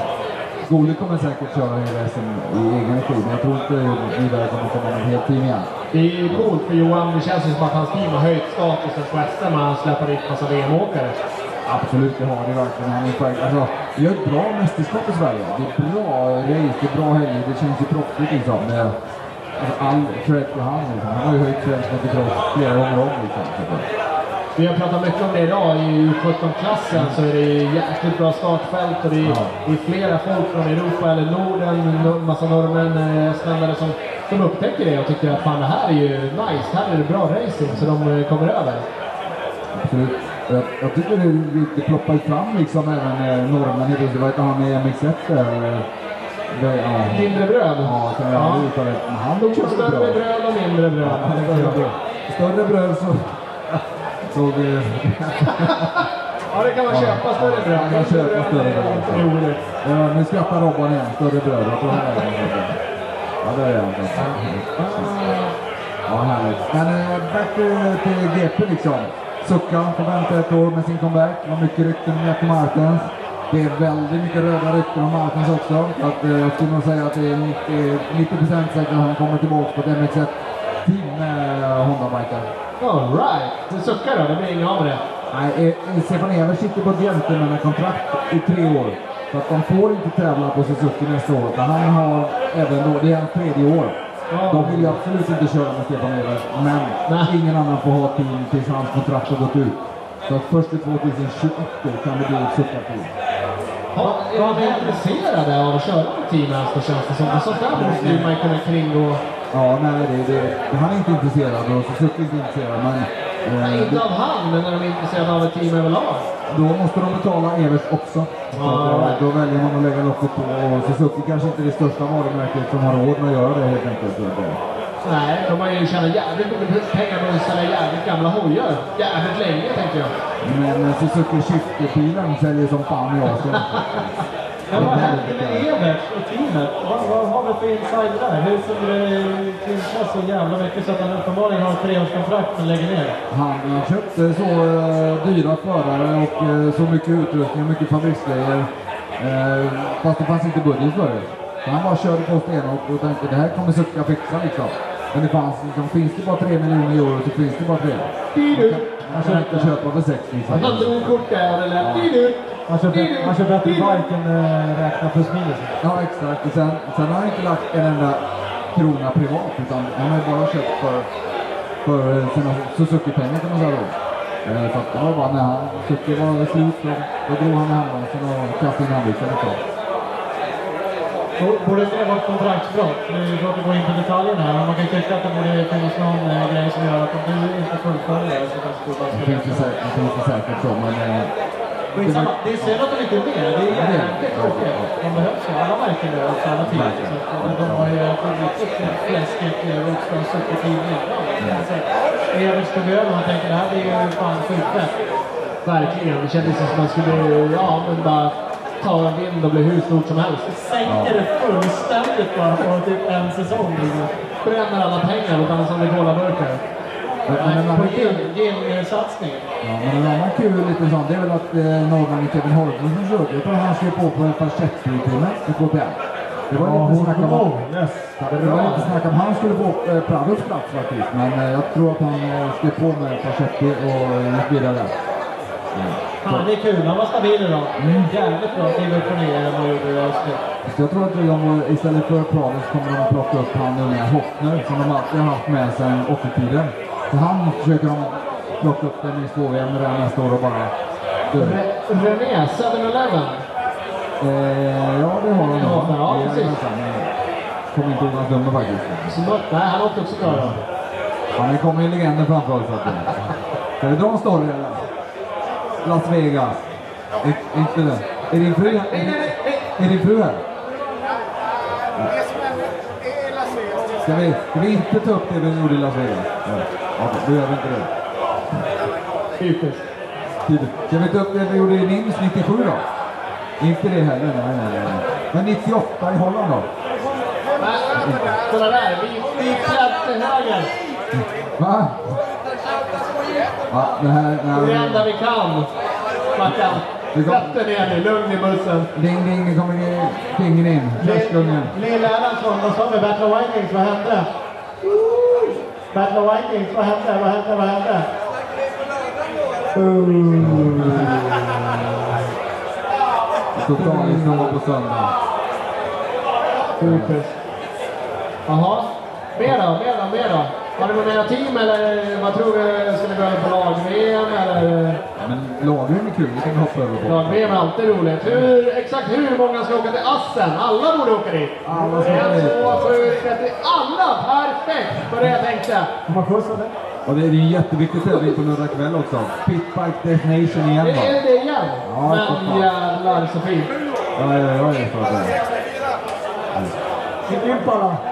Gole kommer säkert köra SM i egen regi, men jag tror inte JVR kommer komma med helt team igen. Det är ju coolt för Johan. Det känns ju som att hans team har höjt statusen på SM när han släpper dit massa VM-åkare. Absolut, det har det verkligen. Han är på, alltså, vi har ett bra mästerskap i Sverige. Det är bra race, det är bra helger, det känns ju proffsigt liksom. Det, alltså, all cred till han liksom. Han har ju höjt svensk motocross flera gånger om liksom. Det, Vi har pratat mycket om det idag. I U17-klassen så är det jäkligt bra startfält och det är, Ja. det är flera folk från Europa eller Norden, no- massa norrmän, eh, estländare som, som upptäcker det och tycker att fan det här är ju nice, här är det bra racing så de eh, kommer över. absolut. Jag, jag tycker det, det ploppar fram liksom även eh, norrmän. Plötsligt, vad heter han i MX1 där? eh, Det, ja. Mindre bröd. Ja, som jag aldrig uttalat. Han låg. Större bröd och mindre bröd. Större bröd så... Såg vi... Ja, det kan man köpa. Större bröd. Man kan köpa större bröd. Ja, nu skrattar Robban igen. Större bröd. Ja, där är han. Ja, härligt. Men eh, back till, till GP liksom. Sucka får vänta ett år med sin comeback. Det var mycket rykten om Jackie Martens. Det är väldigt mycket röda rykten om Martens också. Så att, eh, jag skulle nog säga att det är 90, 90% säkert att han kommer tillbaka på ett MX1-team med Honda-bikar. Alright. Det suckar då, det blir inget av det. Nej, eh, Stefan Evers sitter på ett gentlemannakontrakt i tre år. Så att de får inte tävla på Suzuki nästa år. Utan han har även då, det är hans tredje år. De vill ju absolut inte köra med Stefan Evers, men Nej. ingen annan får ha team tills hans kontrakt har gått ut. Så att först i 2021 då kan det bli ett Suzuka-team. Ja, är de intresserade av att köra med Team Astor känns det som? Sånt där måste ju man kunna kringgå. Ja, nej, det, det, han är inte intresserad och Suzuki är inte intresserad, men Nej, eh, inte av han, men när de är intresserade av ett team överlag. då måste de betala Evers också. Så att, eh, då väljer man att lägga locket på och Suzuki kanske inte är det största varumärket som har råd med att göra det helt enkelt. Nej, de har ju tjänat jävligt mycket pengar på att sälja jävligt gamla hojar. Jävligt länge, tänker jag. Men eh, Suzuki Shift-bilen säljer som fan i Asien. *laughs* Men vad hände med Evert och teamet? Vad, vad har vi för insider där? Hur kunde det klinka så jävla mycket så att han uppenbarligen har treårskontrakt men lägger ner? Han eh, köpte så eh, dyra förare och eh, så mycket utrustning och mycket fabriksgrejer. Eh, fast det fanns inte budget för det. Så han bara körde på stenhårt och tänkte det här kommer Suzuka fixa liksom. Men det fanns liksom, finns det bara 3 miljoner euro så finns det bara 3. Man kan inte köpa för 6 liksom. Han drog kort där och lät du. Man kör, bet- man kör bättre bike än äh, räkna plus minus. Ja exakt. Och sen, sen har han inte lagt en enda krona privat utan han har bara köpt för, för sina Suzuki-pengar kan man säga då. Eh, Så att det var bara när han, Suzuki var slut så då drog han i handbromsen och kastade in handduken liksom. Bo- Borde det vara kontraktsbrott? Nu det svårt att gå in på detaljerna här, men man kan ju tycka att det borde finnas någon eh, grej som gör att om du inte fullföljer det så kanske du bara Det ska finns ju säkert, det finns ju säkert så men... eh, Skitsamma, det är synd att de inte är med. Det är jävligt tråkigt. De behövs ju. Alla märken behövs, alla team. Så att, eh, de har ju ett riktigt fläskigt Rockstar Super-team innan. Alltså, Evers tog över och man tänker det här blir ju fan skitfett. Verkligen. Det kändes som att man skulle, ja men bara ta en vind och bli hur stort som helst. Sänker det fullständigt bara på typ en säsong. Bränner alla pengar och dansar med colaburkar. men en På annan kul, gin- gin-satsningen. ja, men en annan kul liten sån, det är väl att eh, norrmannen Kevin Holmgren som körde, tror han skrev på på Farsetti-teamet i KTM. Det var Ja, lite snack om att Yes. det var lite snack om han skulle få eh, Prados plats faktiskt, men eh, jag tror att han eh, skrev på med Farsetti och eh, gick vidare där. Fan, det är kul. Han var stabil idag. Jävligt bra. Kliva upp och ner än vad gjorde i. Så jag tror att de istället för Prados kommer de plocka upp han unga Hoffner som de alltid har haft med sedan 80-tiden. Så han försöker de plocka upp den i Slovenia med det nästa år och bara... Re- René, 7-Eleven. Eh, ja, det har han. Ja, ja, precis. Men Kommer inte ihåg hans nummer faktiskt. Smört. Nej, han åkte också bra då. Ja, det kommer ju legender framför oss. så eh, Ska vi dra en story eller? Las Vegas. Är, är inte det? Är din fru här? Är, är din fru här? Ska vi, ska vi inte ta upp det vi gjorde i Las Vegas? Ja. Okej, då gör vi inte det. Typiskt. Ska vi ta upp det vi gjorde i Nims 97 då? Inte det heller, nej, nej, nej. Men 98 i Holland då? Nej, kolla där. Vi, till höger. Va? Ja, det här... Det är det enda vi kan. Mackan. Sätt dig ner nu. Lugn i bussen. ding, ding, nu kommer det- dingen in. Gästungen. Lill Erlandsson, vad sa vi? Battle of Vikings, vad hände? Battle of Vikings, vad hände? Vad hände? Vad hände? *laughs* Total ignor på söndag. Typiskt. Jaha. Mer då? Mer då? Mer då? Har du några mera team eller vad tror du? Ska ni börja på lag-VM eller? Men lagren är kul, det kan vi hoppa över på. Lag-VM är alltid roligt. Hur, exakt hur många ska åka till Assen? Alla borde åka dit. Alla ska åka dit. två, sju, trettio. Alla! Perfekt! Vad det jag tänkte. Får man skjuts eller? Och det är en jätteviktig tävling på lördag kväll också. Pitbike Destination igen Det va? är det igen. Ja, Men jävlar så fint. Ja, ja, ja, det är så att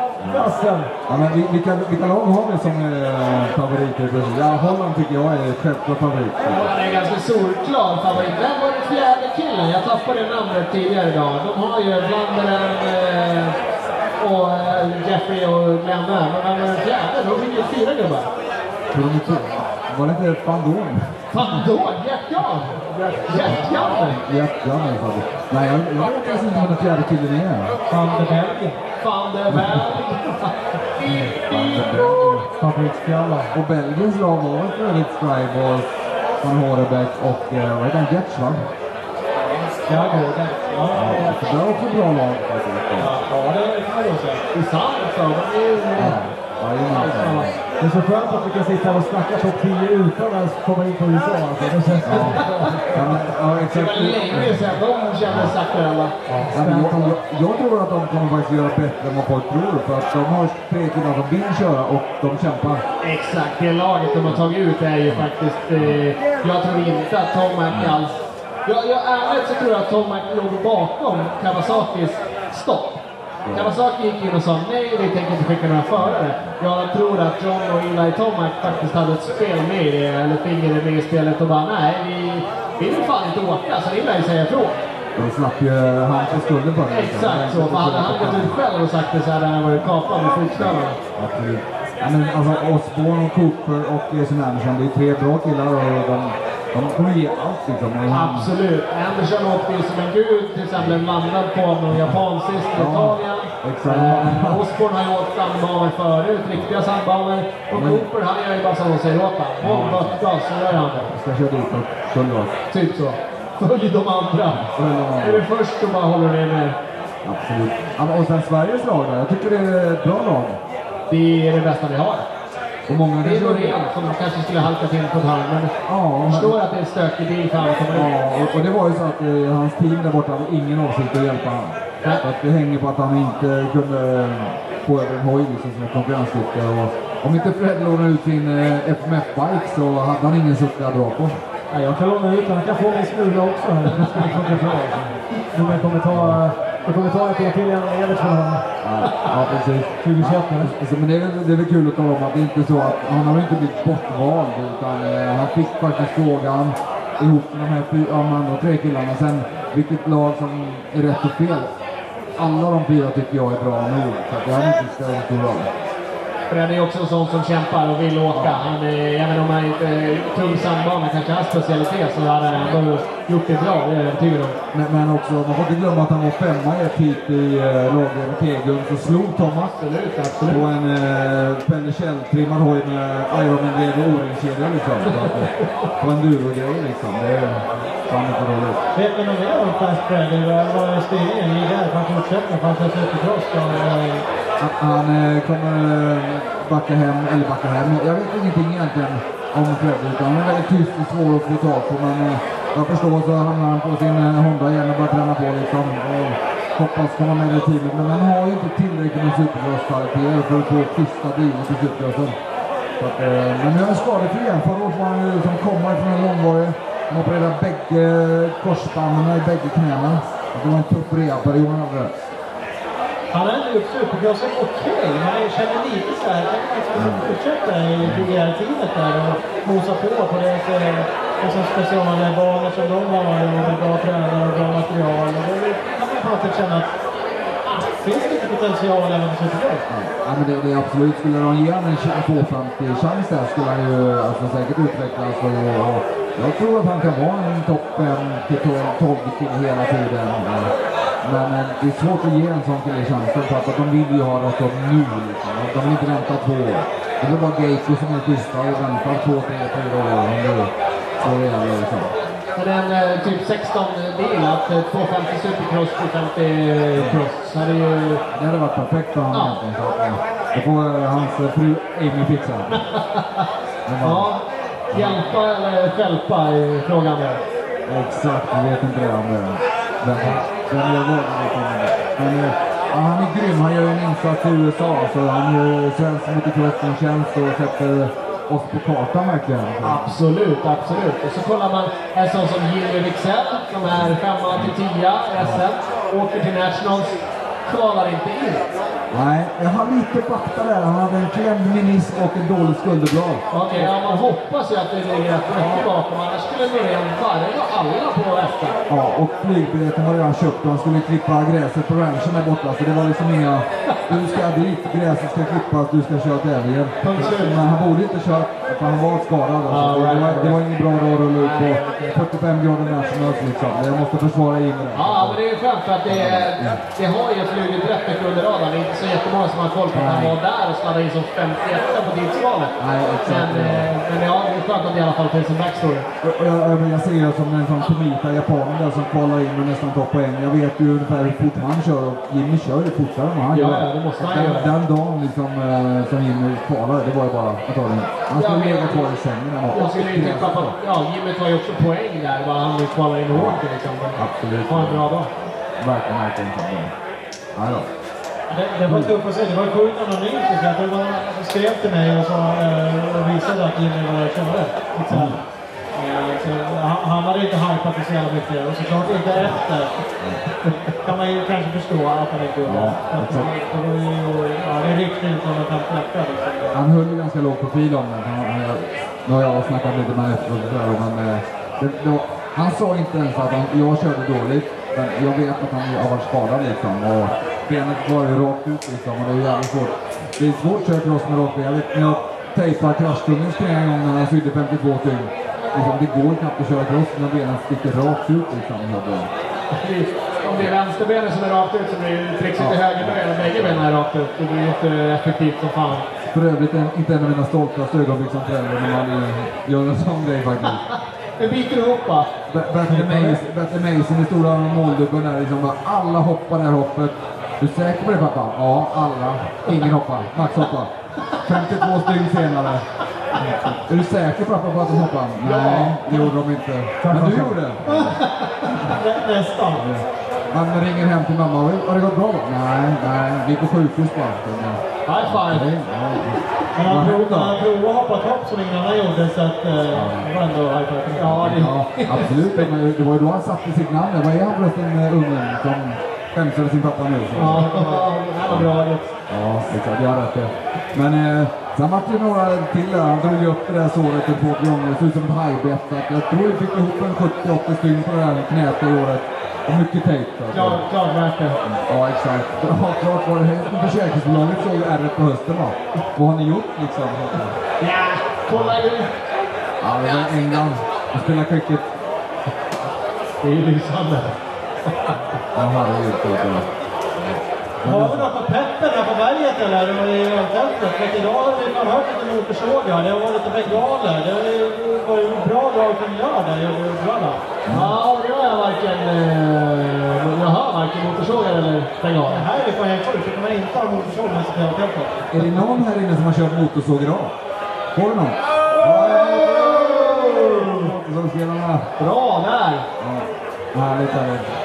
Ja, men vi- vilka, vilka lag har vi som eh, favoriter? Ja, Holland tycker jag är självklar favorit. Ja, det är ganska solklar favorit. Vem var den fjärde killen? Jag tappade namnet tidigare idag. De har ju Blanderen eh, och eh, Jeffrey och Glenn där. Men vem var den fjärde? Då fick ju fyra gubbar. Tror de Var det inte Fandom? Fan då? Jack Jan! Jack Jan! Jättejan i alla fall. Nej, jag, jag vet inte vad den fjärde killen är. Van de Belgien. Van der Berg. Fabriksfjalla. Och Belgiens lag var för övrigt Strybos, van Horebeck och eh, vad heter han? Getch va? Ja, går det. Ja, ja, Så det är också bra lag ja, det kan nog säga. De är ju... Jajamensan. Det är så skönt att vi kan sitta här och snacka topp 10 utan att komma in på USA. Alltså. Det känns Ja. Ja, ja, Det var länge sedan de kändes aktuella. Ja, jag, jag, tror att de kommer faktiskt göra bättre än vad folk tror. För att de har tre killar som vill köra och de kämpar. Exakt, det laget de har tagit ut är ju faktiskt... Eh, jag tror inte att Tom Mac alls... Jag, jag, ärligt så tror jag att Tom Mac låg bakom Kawasakis stopp. Kawasaki gick in och sa nej, vi tänker inte skicka några förare. Jag tror att John och Eli Tomac faktiskt hade ett spel med i det, eller finger med i spelet och bara nej, vi, vi vill fan inte åka, så det lär ju säga ifrån. De slapp ju han få skulden för det. Exakt så, för hade han gått ut själv och sagt det så hade han varit kapad med. Absolut. Ja, men alltså Osborne och Cooper och Jason Anderson, det är tre bra killar och de, de kommer ge allt liksom. Absolut. Andersson åkte ju som en gud, till exempel landad på någon japan sist i Ja, Italien. exakt. Eh, Osborne har ju åkt sandbanor förut, riktiga sandbanor. Och Men- Cooper han gör ju bara som de säger åt honom. Håll bötgas så gör han det. ska köra dit och full gas. Typ så. Följ de andra. Följ andra. Är du först så bara håller du med. Absolut. Ja, och sen Sveriges lag där. Jag tycker det är ett bra lag. Det är det bästa vi har. Och många Det är Norén som kanske skulle halkat in på ett hörn, men Ja, jag förstår att det är en stökig bil för han kommer. Ja, och, och det var ju så att eh, hans team där borta hade ingen avsikt att hjälpa honom. Så att det hänger på att han inte kunde få över en hoj liksom, som är konkurrensduktig. Om inte Fred lånade ut sin eh, FMF-bike så hade han ingen sucka att dra på. Ja, jag kan låna ut den. Han kan få min smula också. här. Det skulle funka bra. Men jag kommer ta, jag kommer ta ett år till innan Evert får den. Ja, precis. 2021 nu. Alltså, men det är, det är väl kul att tala om att det är inte så att han har inte blivit bortvald utan eh, han fick faktiskt frågan ihop med de här fy- ja, de andra tre killarna. Sen vilket lag som är rätt och fel. Alla de fyra tycker jag är bra nog så det hade inte spelat stor roll. Fred är också en sån som kämpar och vill åka. Han är, även om han inte tung sandbana kanske hans specialitet så hade han ändå gjort det bra, det är jag övertygad om. Men, men också, man får inte glömma att han var femma i ett hit i eh, laget Tegum så slog Thomas Absolut, på absolut. en eh, Pelle Kjell-trimmad hoj med Ironman-led och O-ringkedja liksom. Eh, På en duro-grej liksom. Det är fan inte roligt. Vet ni något mer om Fast Freddy? Vad är styrningen? Ligger där? Får han fortsätta? Får han ta sig ut han, eh, kommer backa hem, eller backa hem. Jag vet ingenting egentligen om Fredrik. han är väldigt tyst och svår att få tag på men eh, jag förstår så hamnar han på sin eh, Honda igen och börjar träna på liksom. Och hoppas komma med i teamet men han har ju inte tillräckligt med supercross-kvaliteter för att få schyssta bilar till supercrossen. Men nu är han skadefri igen. Förra året var han ju som komma från en långvarig. Han opererade bägge korsbanden i bägge knäna. Det var en tuff rehabperiod han hade. Han har ändå gjort supercrossen okej, men jag känner lite så här, kan man liksom fortsätta i DGR-teamet där och mosa på på deras eh, liksom specialbanor som de har och bra tränare och bra material. Och då kan man på något sätt känna att finns det inte potential även för supercross? Ja, men det, det är absolut, skulle de ge honom en 250-chans där skulle han ju alltså, säkert utvecklas. Och, och, jag tror att han kan vara en topp 5 till 12, 12 kille hela tiden. Men eh, det är svårt att ge en sån kille chansen för att de vill ju ha något av nu. Liksom. De vill inte vänta två år. Det är bara Geico som är schyssta och väntar två, tre, fyra år. Om det så är det liksom. Men en eh, typ 16 bil, att eh, 250 supercross, 250 cross. Det ju... Det hade varit perfekt för honom Ja. egentligen. Så att, eh, Det får eh, hans eh, fru Amy fixa. *laughs* Ja, hjälpa eller stjälpa är frågan där. Exakt, jag vet inte det om det. Vem, vem gör vad? Men eh, ja, han är grym. Han gör en insats i USA. Så han gör svensk motocross-tjänst och sätter oss på kartan verkligen. Absolut, absolut. Och så kollar man en sån som Jimmy Wixell, som är femma till tia i SM. Åker till Nationals, kvalar inte in. Nej, jag har lite fakta där. Han hade en klämd menisk och en dålig skulderblad. Okej, ja, man hoppas ju att det ligger rätt mycket bakom. Annars skulle Norén varva alla på SM. Ja, och flygbiljetten var redan köpt och han skulle klippa gräset på ranchen där borta. Så det var liksom inga Du ska dit, gräset ska klippas, du ska köra tävlingen. Men han borde inte kört, för han var skadad. Alltså. Det, right, var, right. det var ingen bra dag att rulla ut på 45 grader nationals liksom. Jag måste försvara Jimmy där. Ja, men det är skönt för att det, det har ju flugit rätt mycket under radarn. Det är inte så jättemånga som har koll på att han var där och sladdade in som 51 på exakt. Men, eh, men ja, det är skönt att det i alla fall finns en backstory. Och Jag, jag, jag ser det som en sån Tomita japanen där som kvalar in med nästan topp poäng. Jag vet ju ungefär hur fort han kör och Jimmy kör ju fortare än han Ja, gör. det måste han den, göra. den dagen liksom, eh, som Jimmy kvalade, det var ju bara att ta den. Han skulle Ja, ligga kvar i sängen. Jag skulle ju tippa på ja, Jimmy tar ju också poäng där. Bara han kvalar in och åker liksom. Absolut. Ha en bra dag. Verkligen, verkligen. Nej då. Det, det var tufft att se. Det var sjukt anonymt. jag. Som skrev till mig och, sa, eh, och visade att Jimmy var körde. Lite så här. Eh, han, han hade inte hypat det så jävla mycket. Och såklart inte efter. kan man ju kanske förstå att han inte gjorde. Ja, det var ju, ja, det ryckte ut som en pamfletta. Liksom. Han höll ju ganska låg profil om det. Nu har jag snackat lite med honom efteråt men eh, det, det var, han sa inte ens att han, jag körde dåligt. Men jag vet att han har varit skadad liksom. Och benet var ju rakt ut liksom. Och det är jävligt svårt. Det är svårt att köra cross med rakt ben. Jag tejpade kraschtungens knä en gång när han sydde 52 tyngd. Liksom, det går knappt att köra cross när benen sticker rakt ut liksom. Om det är vänsterbenet som är rakt ut så blir det trixigt i högerbenet. Bägge benen är rakt ut. Det blir inte effektivt som fan. För övrigt inte en av mina stoltaste ögonblick som förälder när man eh, gör en sån grej faktiskt. *laughs* Det biter ihop va? Bertil Mason- den stora måldubben där liksom. bara, Alla hoppar det här hoppet. Du är säker på det pappa? Ja, alla. Ingen hoppar. Max hoppar. 52 stygn senare. Är du säker pappa på att de hoppar? Nej, det gjorde de inte. Men du gjorde. Nä, nästan. Man ringer hem till mamma. Har det- Har det gått bra? Nej, nej. Vi är på sjukhus bara. High five! Nej. Men han provade, han att hoppa topp som ingen annan gjorde så att eh, det var ändå high five. Ja, det, Ja, absolut. Men Det var ju då han satte sitt namn. Vad är han förresten, eh, ungen som skämsade sin pappa nu? ja, det var bra. Ja, exakt. Jag har rätt det. Men eh, sen vart det några till där. Han drog upp det där såret en två gånger. Det såg ut som ett hajbett. Jag tror vi fick ihop en 70-80 stygn på det där knät det året. Och mycket tejp. värt det. Ja, exakt. Ja, klart var det. Försäkringsbolaget såg ärret på hösten va. Vad har ni gjort liksom? Ja, kolla nu! Ja, det var England. De spelar cricket. Det är ju lysande. Ja, herregud. Det- Har vi något på peppen här på berget eller? I öltältet? För idag har vi fan hört lite motorsågar. Det har varit lite bengaler. Det har ju varit bra dag från lördag i Uddevalla. Ja, det har jag varken... Eh, jag hör varken motorsågar eller Det bengaler. här är fan helt sjukt. Det kan man inte ha motorsåg med sig till. Är det någon här inne som har kört motorsåg idag? Får du någon? Motorsågsspelarna. Bra där! Ja, härligt är det. Ja,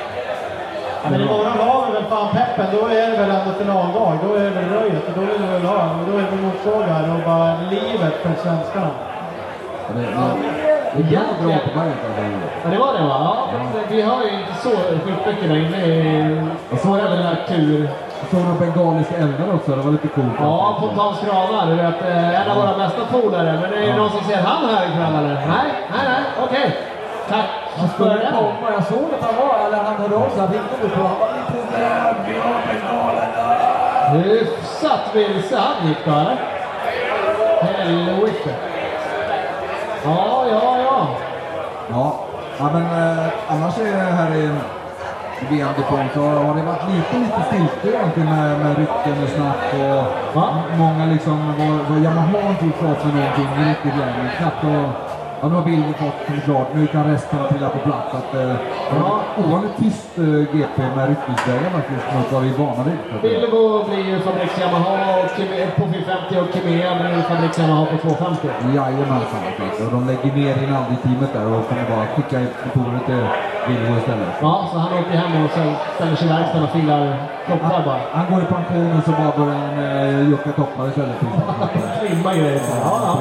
men imorgon har vi väl fan peppen. Då är det väl ändå finaldag. Då är det väl röjet. Och då vill vi väl ha. Och då är det motorsågar och bara livet för svenskarna. Det, det, är jävligt bra på alltså. Ja, det var det va? Ja, vi har ju inte så sjukt mycket där inne. Jag såg även en tur. jag såg några bengaliska eldar också, det var lite coolt. Ja, Fontans kranar. Du vet, eh, en av våra bästa polare. Men det är Ja. någon som ser han här ikväll eller? Nej, nej, nej. Okej. Tack Han för skulle komma. Jag såg att han var, eller han hörde av sig. Han ringde på. Han var lite rädd. Vi har bengalerna. Hyfsat vilse han gick då eller? Helvete. Ja, ja, ja. Ja, ja men eh, annars är det här i VM-depån så har det varit lite, lite stiltje egentligen med, med rykten och snack och Va? många liksom, vad, vad Yamaha har inte gjort klart med någonting riktigt längre. Knappt och, ja nu har bilden fått som klart, nu kan resten trilla på plats. Att, eh, ja, ovanligt tyst eh, GP med ryktesvägar faktiskt mot vad vi är vana vid. Billebo blir ju fabriks Yamaha och Kime- på 450 och Kimea blir fabriks Yamaha på 250. Jajamensan. Och de lägger ner Rinaldi-teamet där och kommer bara skicka ut motorer till Volvo istället. Ja, så han åker hem och sen ställer sig i verkstaden och filar toppar bara. Han går i pension och så bara börjar han eh, jucka toppar istället. *laughs* Trimma grejer. Ja, ja.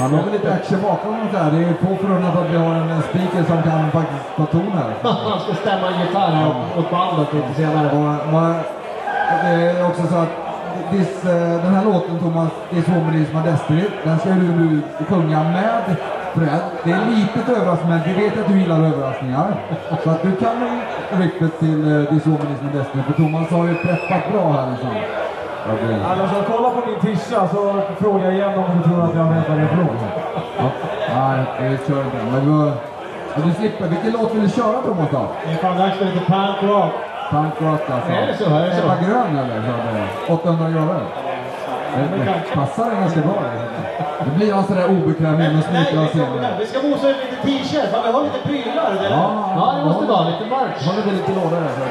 Han har väl lite action bakom honom där. Det är få förunnat att vi har en speaker som kan faktiskt ta ton här. *laughs* Han ska stämma en gitarr här åt- bandet lite senare. Och, och, det är också så att this, eh, den här låten Thomas, This Woman Is My Destiny, den ska du nu sjunga med Fred, det är litet överraskning, men vi vet att du gillar överraskningar. Så att du kan ryktet till uh, This Woman Is My Destiny, för Thomas har ju preppat bra här liksom. Det- Alltså, kolla på min tischa så frågar jag igen om du tror att jag hämtar ifrån. Ja, nej, vi kör inte. Men du, du slipper. Vilken låt vill du köra Thomas då? Det är fan dags för lite punk rock. Punk rock alltså. Är det så? Är det så? Ebba Grön eller? Så att det är 800 grader. Det, passar den ganska bra. Det blir han sådär obekväm smiter av vi ska, vi mosa ut lite t-shirt. Fan, vi har lite prylar. eller? Ja, det måste vara lite merch. Har du lite lådor så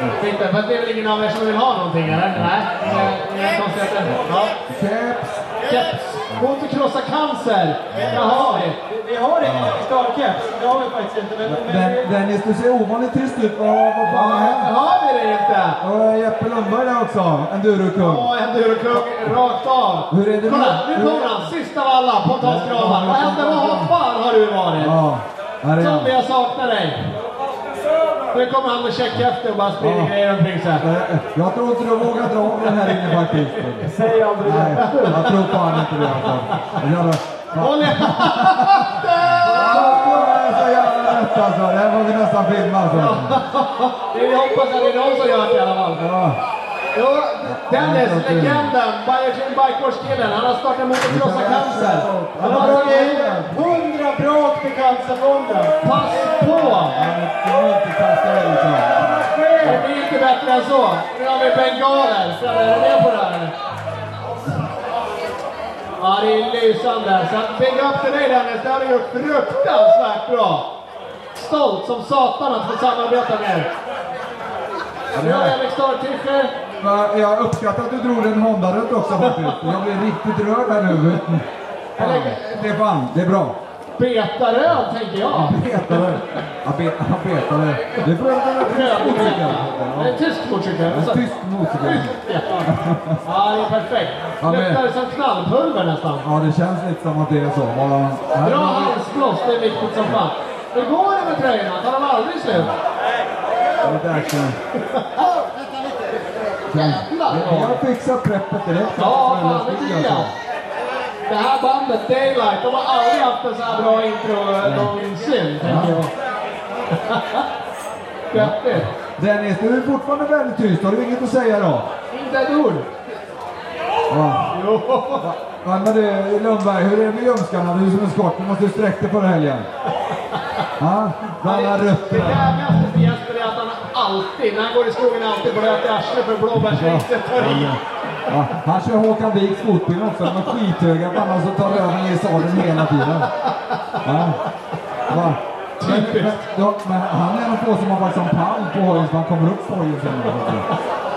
att det- är väl ingen av er som vill ha någonting eller? Nej, konstigheter. Ja. Keps. Mot att krossa cancer. Där har vi. Vi, har ingen starkeps. Det har vi faktiskt inte. Men, men, Den- Dennis, du ser ovanligt tyst ut. Vad vad fan har Ja, hänt? har vi det inte? Och Jeppe Lundberg där också. Endurokung. Åh, endurokung rakt av. Hur är det Kolla, nu kommer han. Sist av alla på Tomskravan. Vad hände? Vad fan har du varit? Ja, här är Tommy, han. jag saknar dig. Nu kommer han med checkhäfte och bara sprider Ja. grejer omkring sig. Eh, Jag tror inte du vågar dra av den här inne faktiskt. Säg aldrig Nej, det. jag tror fan inte det alltså. Jävla... Håll i alltså. Det här får vi nästan filma alltså. Vi hoppas att det är någon som gör det i alla fall. Ja. Jo, Dennis, legenden, Biogen Bikewatch-killen, han har startat motocrossa cancer. Han har dragit 100 brak till Cancerfonden. Pass på! Det dig liksom. Blir inte bättre än så. Nu har vi bengaler. Ställer du med på det här? Ja, det är lysande. Så big up till dig Dennis, det har du gjort fruktansvärt bra. Stolt som satan att få samarbeta med er. Nu har jag Viktor Tischer. Jag uppskattar att du drog en Honda-rutt också faktiskt. Jag blev riktigt rörd här nu. Fan, Stefan, det är bra. Betaröd, tänker jag. Ja, bet- ja, betare. Det är för att det är en tysk motorcykel. Det är en tysk motorcykel. En tysk motorcykel. Ja, det är perfekt. Luktar som knallpulver nästan. Ja, det känns lite som att det är så. Bra halsblås, det är viktigt som fan. Hur går det med tröjorna? Tar de aldrig slut? Lite action. Jävlar! Jag fixar preppet direkt. Ja, fan det tycker jag. Det här bandet Daylight, de har aldrig haft en så här bra intro eh, någonsin, tänker jag. *laughs* Grattis! Dennis, du är fortfarande väldigt tyst. Har du inget att säga då? Inte ett ord. Ja. Jo. Ja, men du, Lundberg, hur är det med ljumskarna? Du som är skott, du måste ju sträcka dig förra helgen. *laughs* Ja, bland Det rötterna. Alltid, när han går i skogen, alltid blöt i arslet för tar i. Ja, han kör Håkan Wiks fotbil också. De är skithöga pannan så tar röven i sadeln hela tiden. Ja. Va? Men, men, då, men han är en av få som har en pall på hojen så han kommer upp på hojen sen.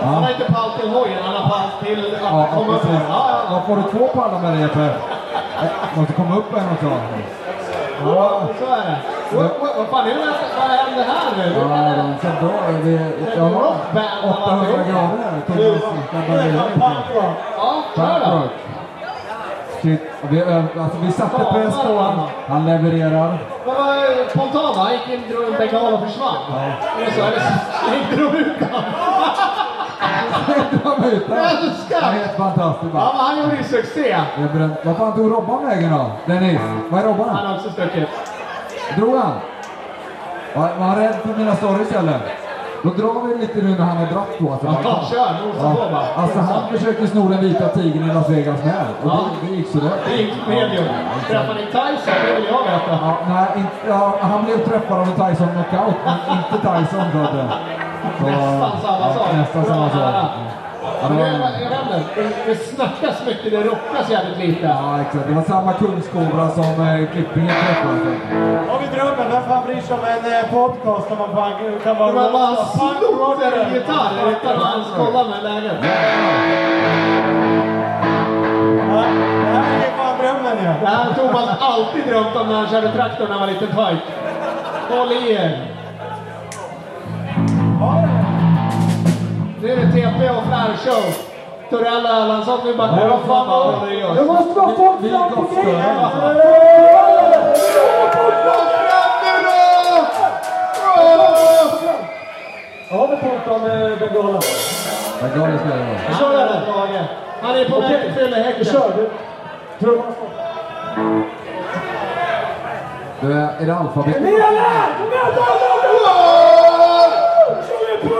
Han Ja, har inte pall till hojen, han har pall till ja att komma upp. Ja, ja. Då får du två pallar med dig Jeppe. Eh, Måste komma upp en också. Ja, så är det. Vad, vad, vad fan, hur, vad händer här nu? Ja, ser bra. Det- har 800 grader här. Thomas ska börja Det är lite. punk rock. Ja, kör då. Shit, vi, alltså, vi satte press på honom. Han levererar. Vad var spontant? Han gick in, drog en bengal och försvann. Är det så? Slängde de ut honom? Är älskar! Det är *laughs* helt fantastiskt. Ja, men han gjorde ju succé. Är. Vad fan tog Robban vägen då? Dennis, vad är Robban? Han har också stuckit. Drog han? Var, var han rädd för mina stories eller? Då drar vi lite nu när han har dratt på. Alltså, Ja, kör. Nosa på bara. Alltså han försökte sno den vita tigern i Las Vegas med. Och Ja. det, det gick sådär. Det gick medium. Träffade ni Tyson? Det vill jag veta. Ja, nej, inte, ja, han blev träffad av en Tyson knockout, men inte Tyson. Så att, det- så, Nästan samma ja, sak. Nästan samma sak. Men det jag vet inte, det- snackas mycket, det rockas jävligt lite. ja, exakt. Det var samma kungskobra som eh, Klippingen träffade. Har vi drömmen? Vem fan bryr sig om en eh, podcast där man fan kan vara... Man slog är det. en gitarr utan att ens kolla med läget. Ja, Det här är fan drömmen ju. Det här har Thomas alltid drömt om när han körde traktor när han var liten pojk. Håll i er! Nu är det TP och Flair show. Torell Erlandsson, nu backar Ja, upp fan, vad- och det. Det måste vara folk Vi fram på grejen! Kom fram nu då! Bra! Har vi pratat om eh, bengalerna? Vad glad jag. Han kör den. Han är på väg till Vi fyllehäcken. kör! du. Trumman. Då är det alfabet.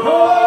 Magiskt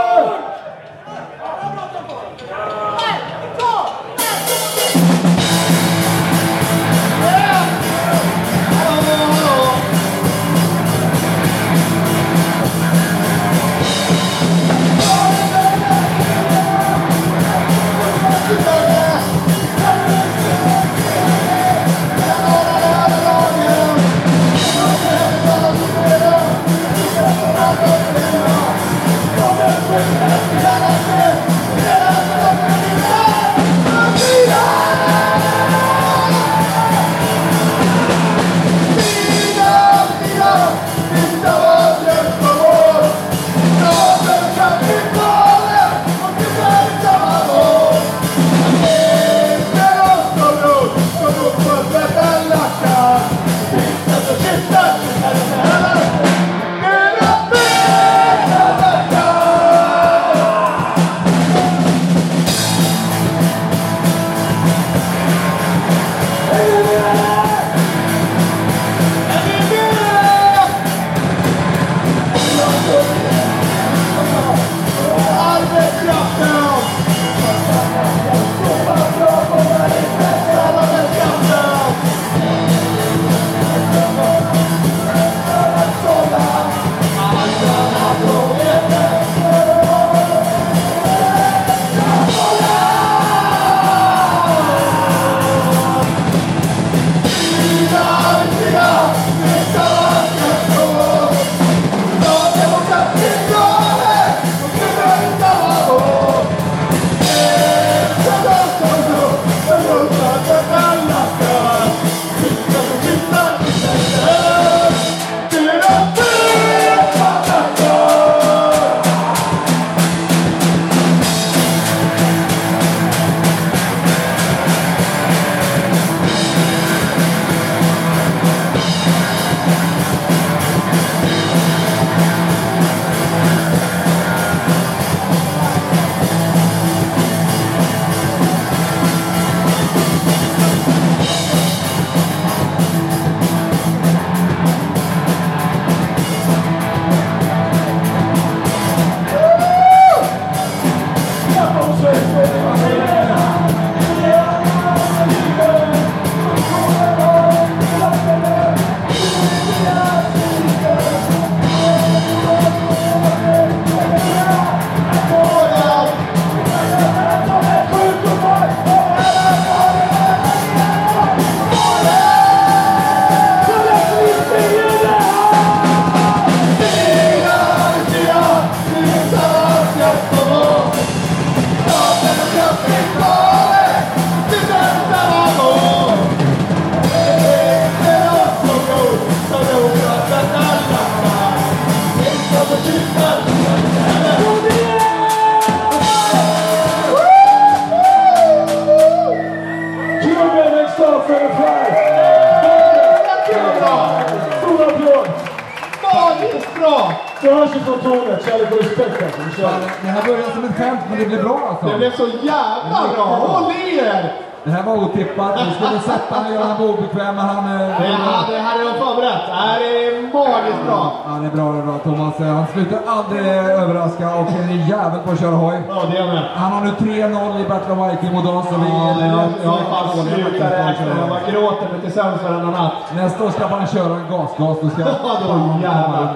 Det här började som ett skämt, men det blev bra alltså. Det blev så jävla bra! Håll i er! Det här var otippat. Vi skulle sätta han och göra honom obekväm, men han... eh, Det här, det är jag förberett. Det här är magiskt bra. Ja, det är bra, det är bra. Thomas, eh, han slutar aldrig överraska och är en jävel på att köra hoj. Ja, det är med. Han har nu 3-0 i Battle of Viking mot oss och vi Ja, är jag, jag fan att räkna. Jag bara gråter mig till sömns varenda natt. Nästa år ska man köra en gasgas. Då ska *laughs* Ja, då jävlar.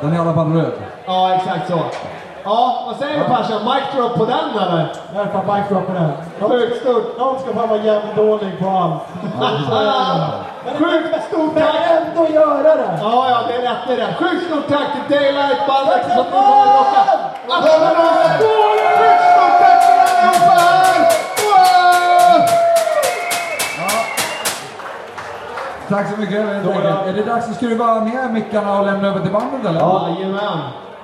Den är i alla fall röd. Ja, exakt så. Ja, vad säger du Pasha? Mic drop på den eller? Därför backdroppen här. Sjukt stort. Någon ska fan vara jävligt dålig på allt. Sjukt stort Men tack! ändå göra det! Ja, ja, det är rätt, det är rätt. Sjukt stort tack till Daylight Bandet som nu kommer att rocka. Applåder! Sjukt stort tack till allihopa här! Tack så mycket. Är det dags att skruva ner mickarna och lämna över till bandet eller? Jajamän.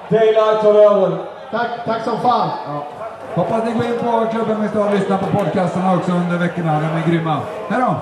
Daylight tar över. Tack, tack som fan. Hoppas ni går in på klubben med och lyssnar på podcasterna också under veckorna. De är grymma. Hej då!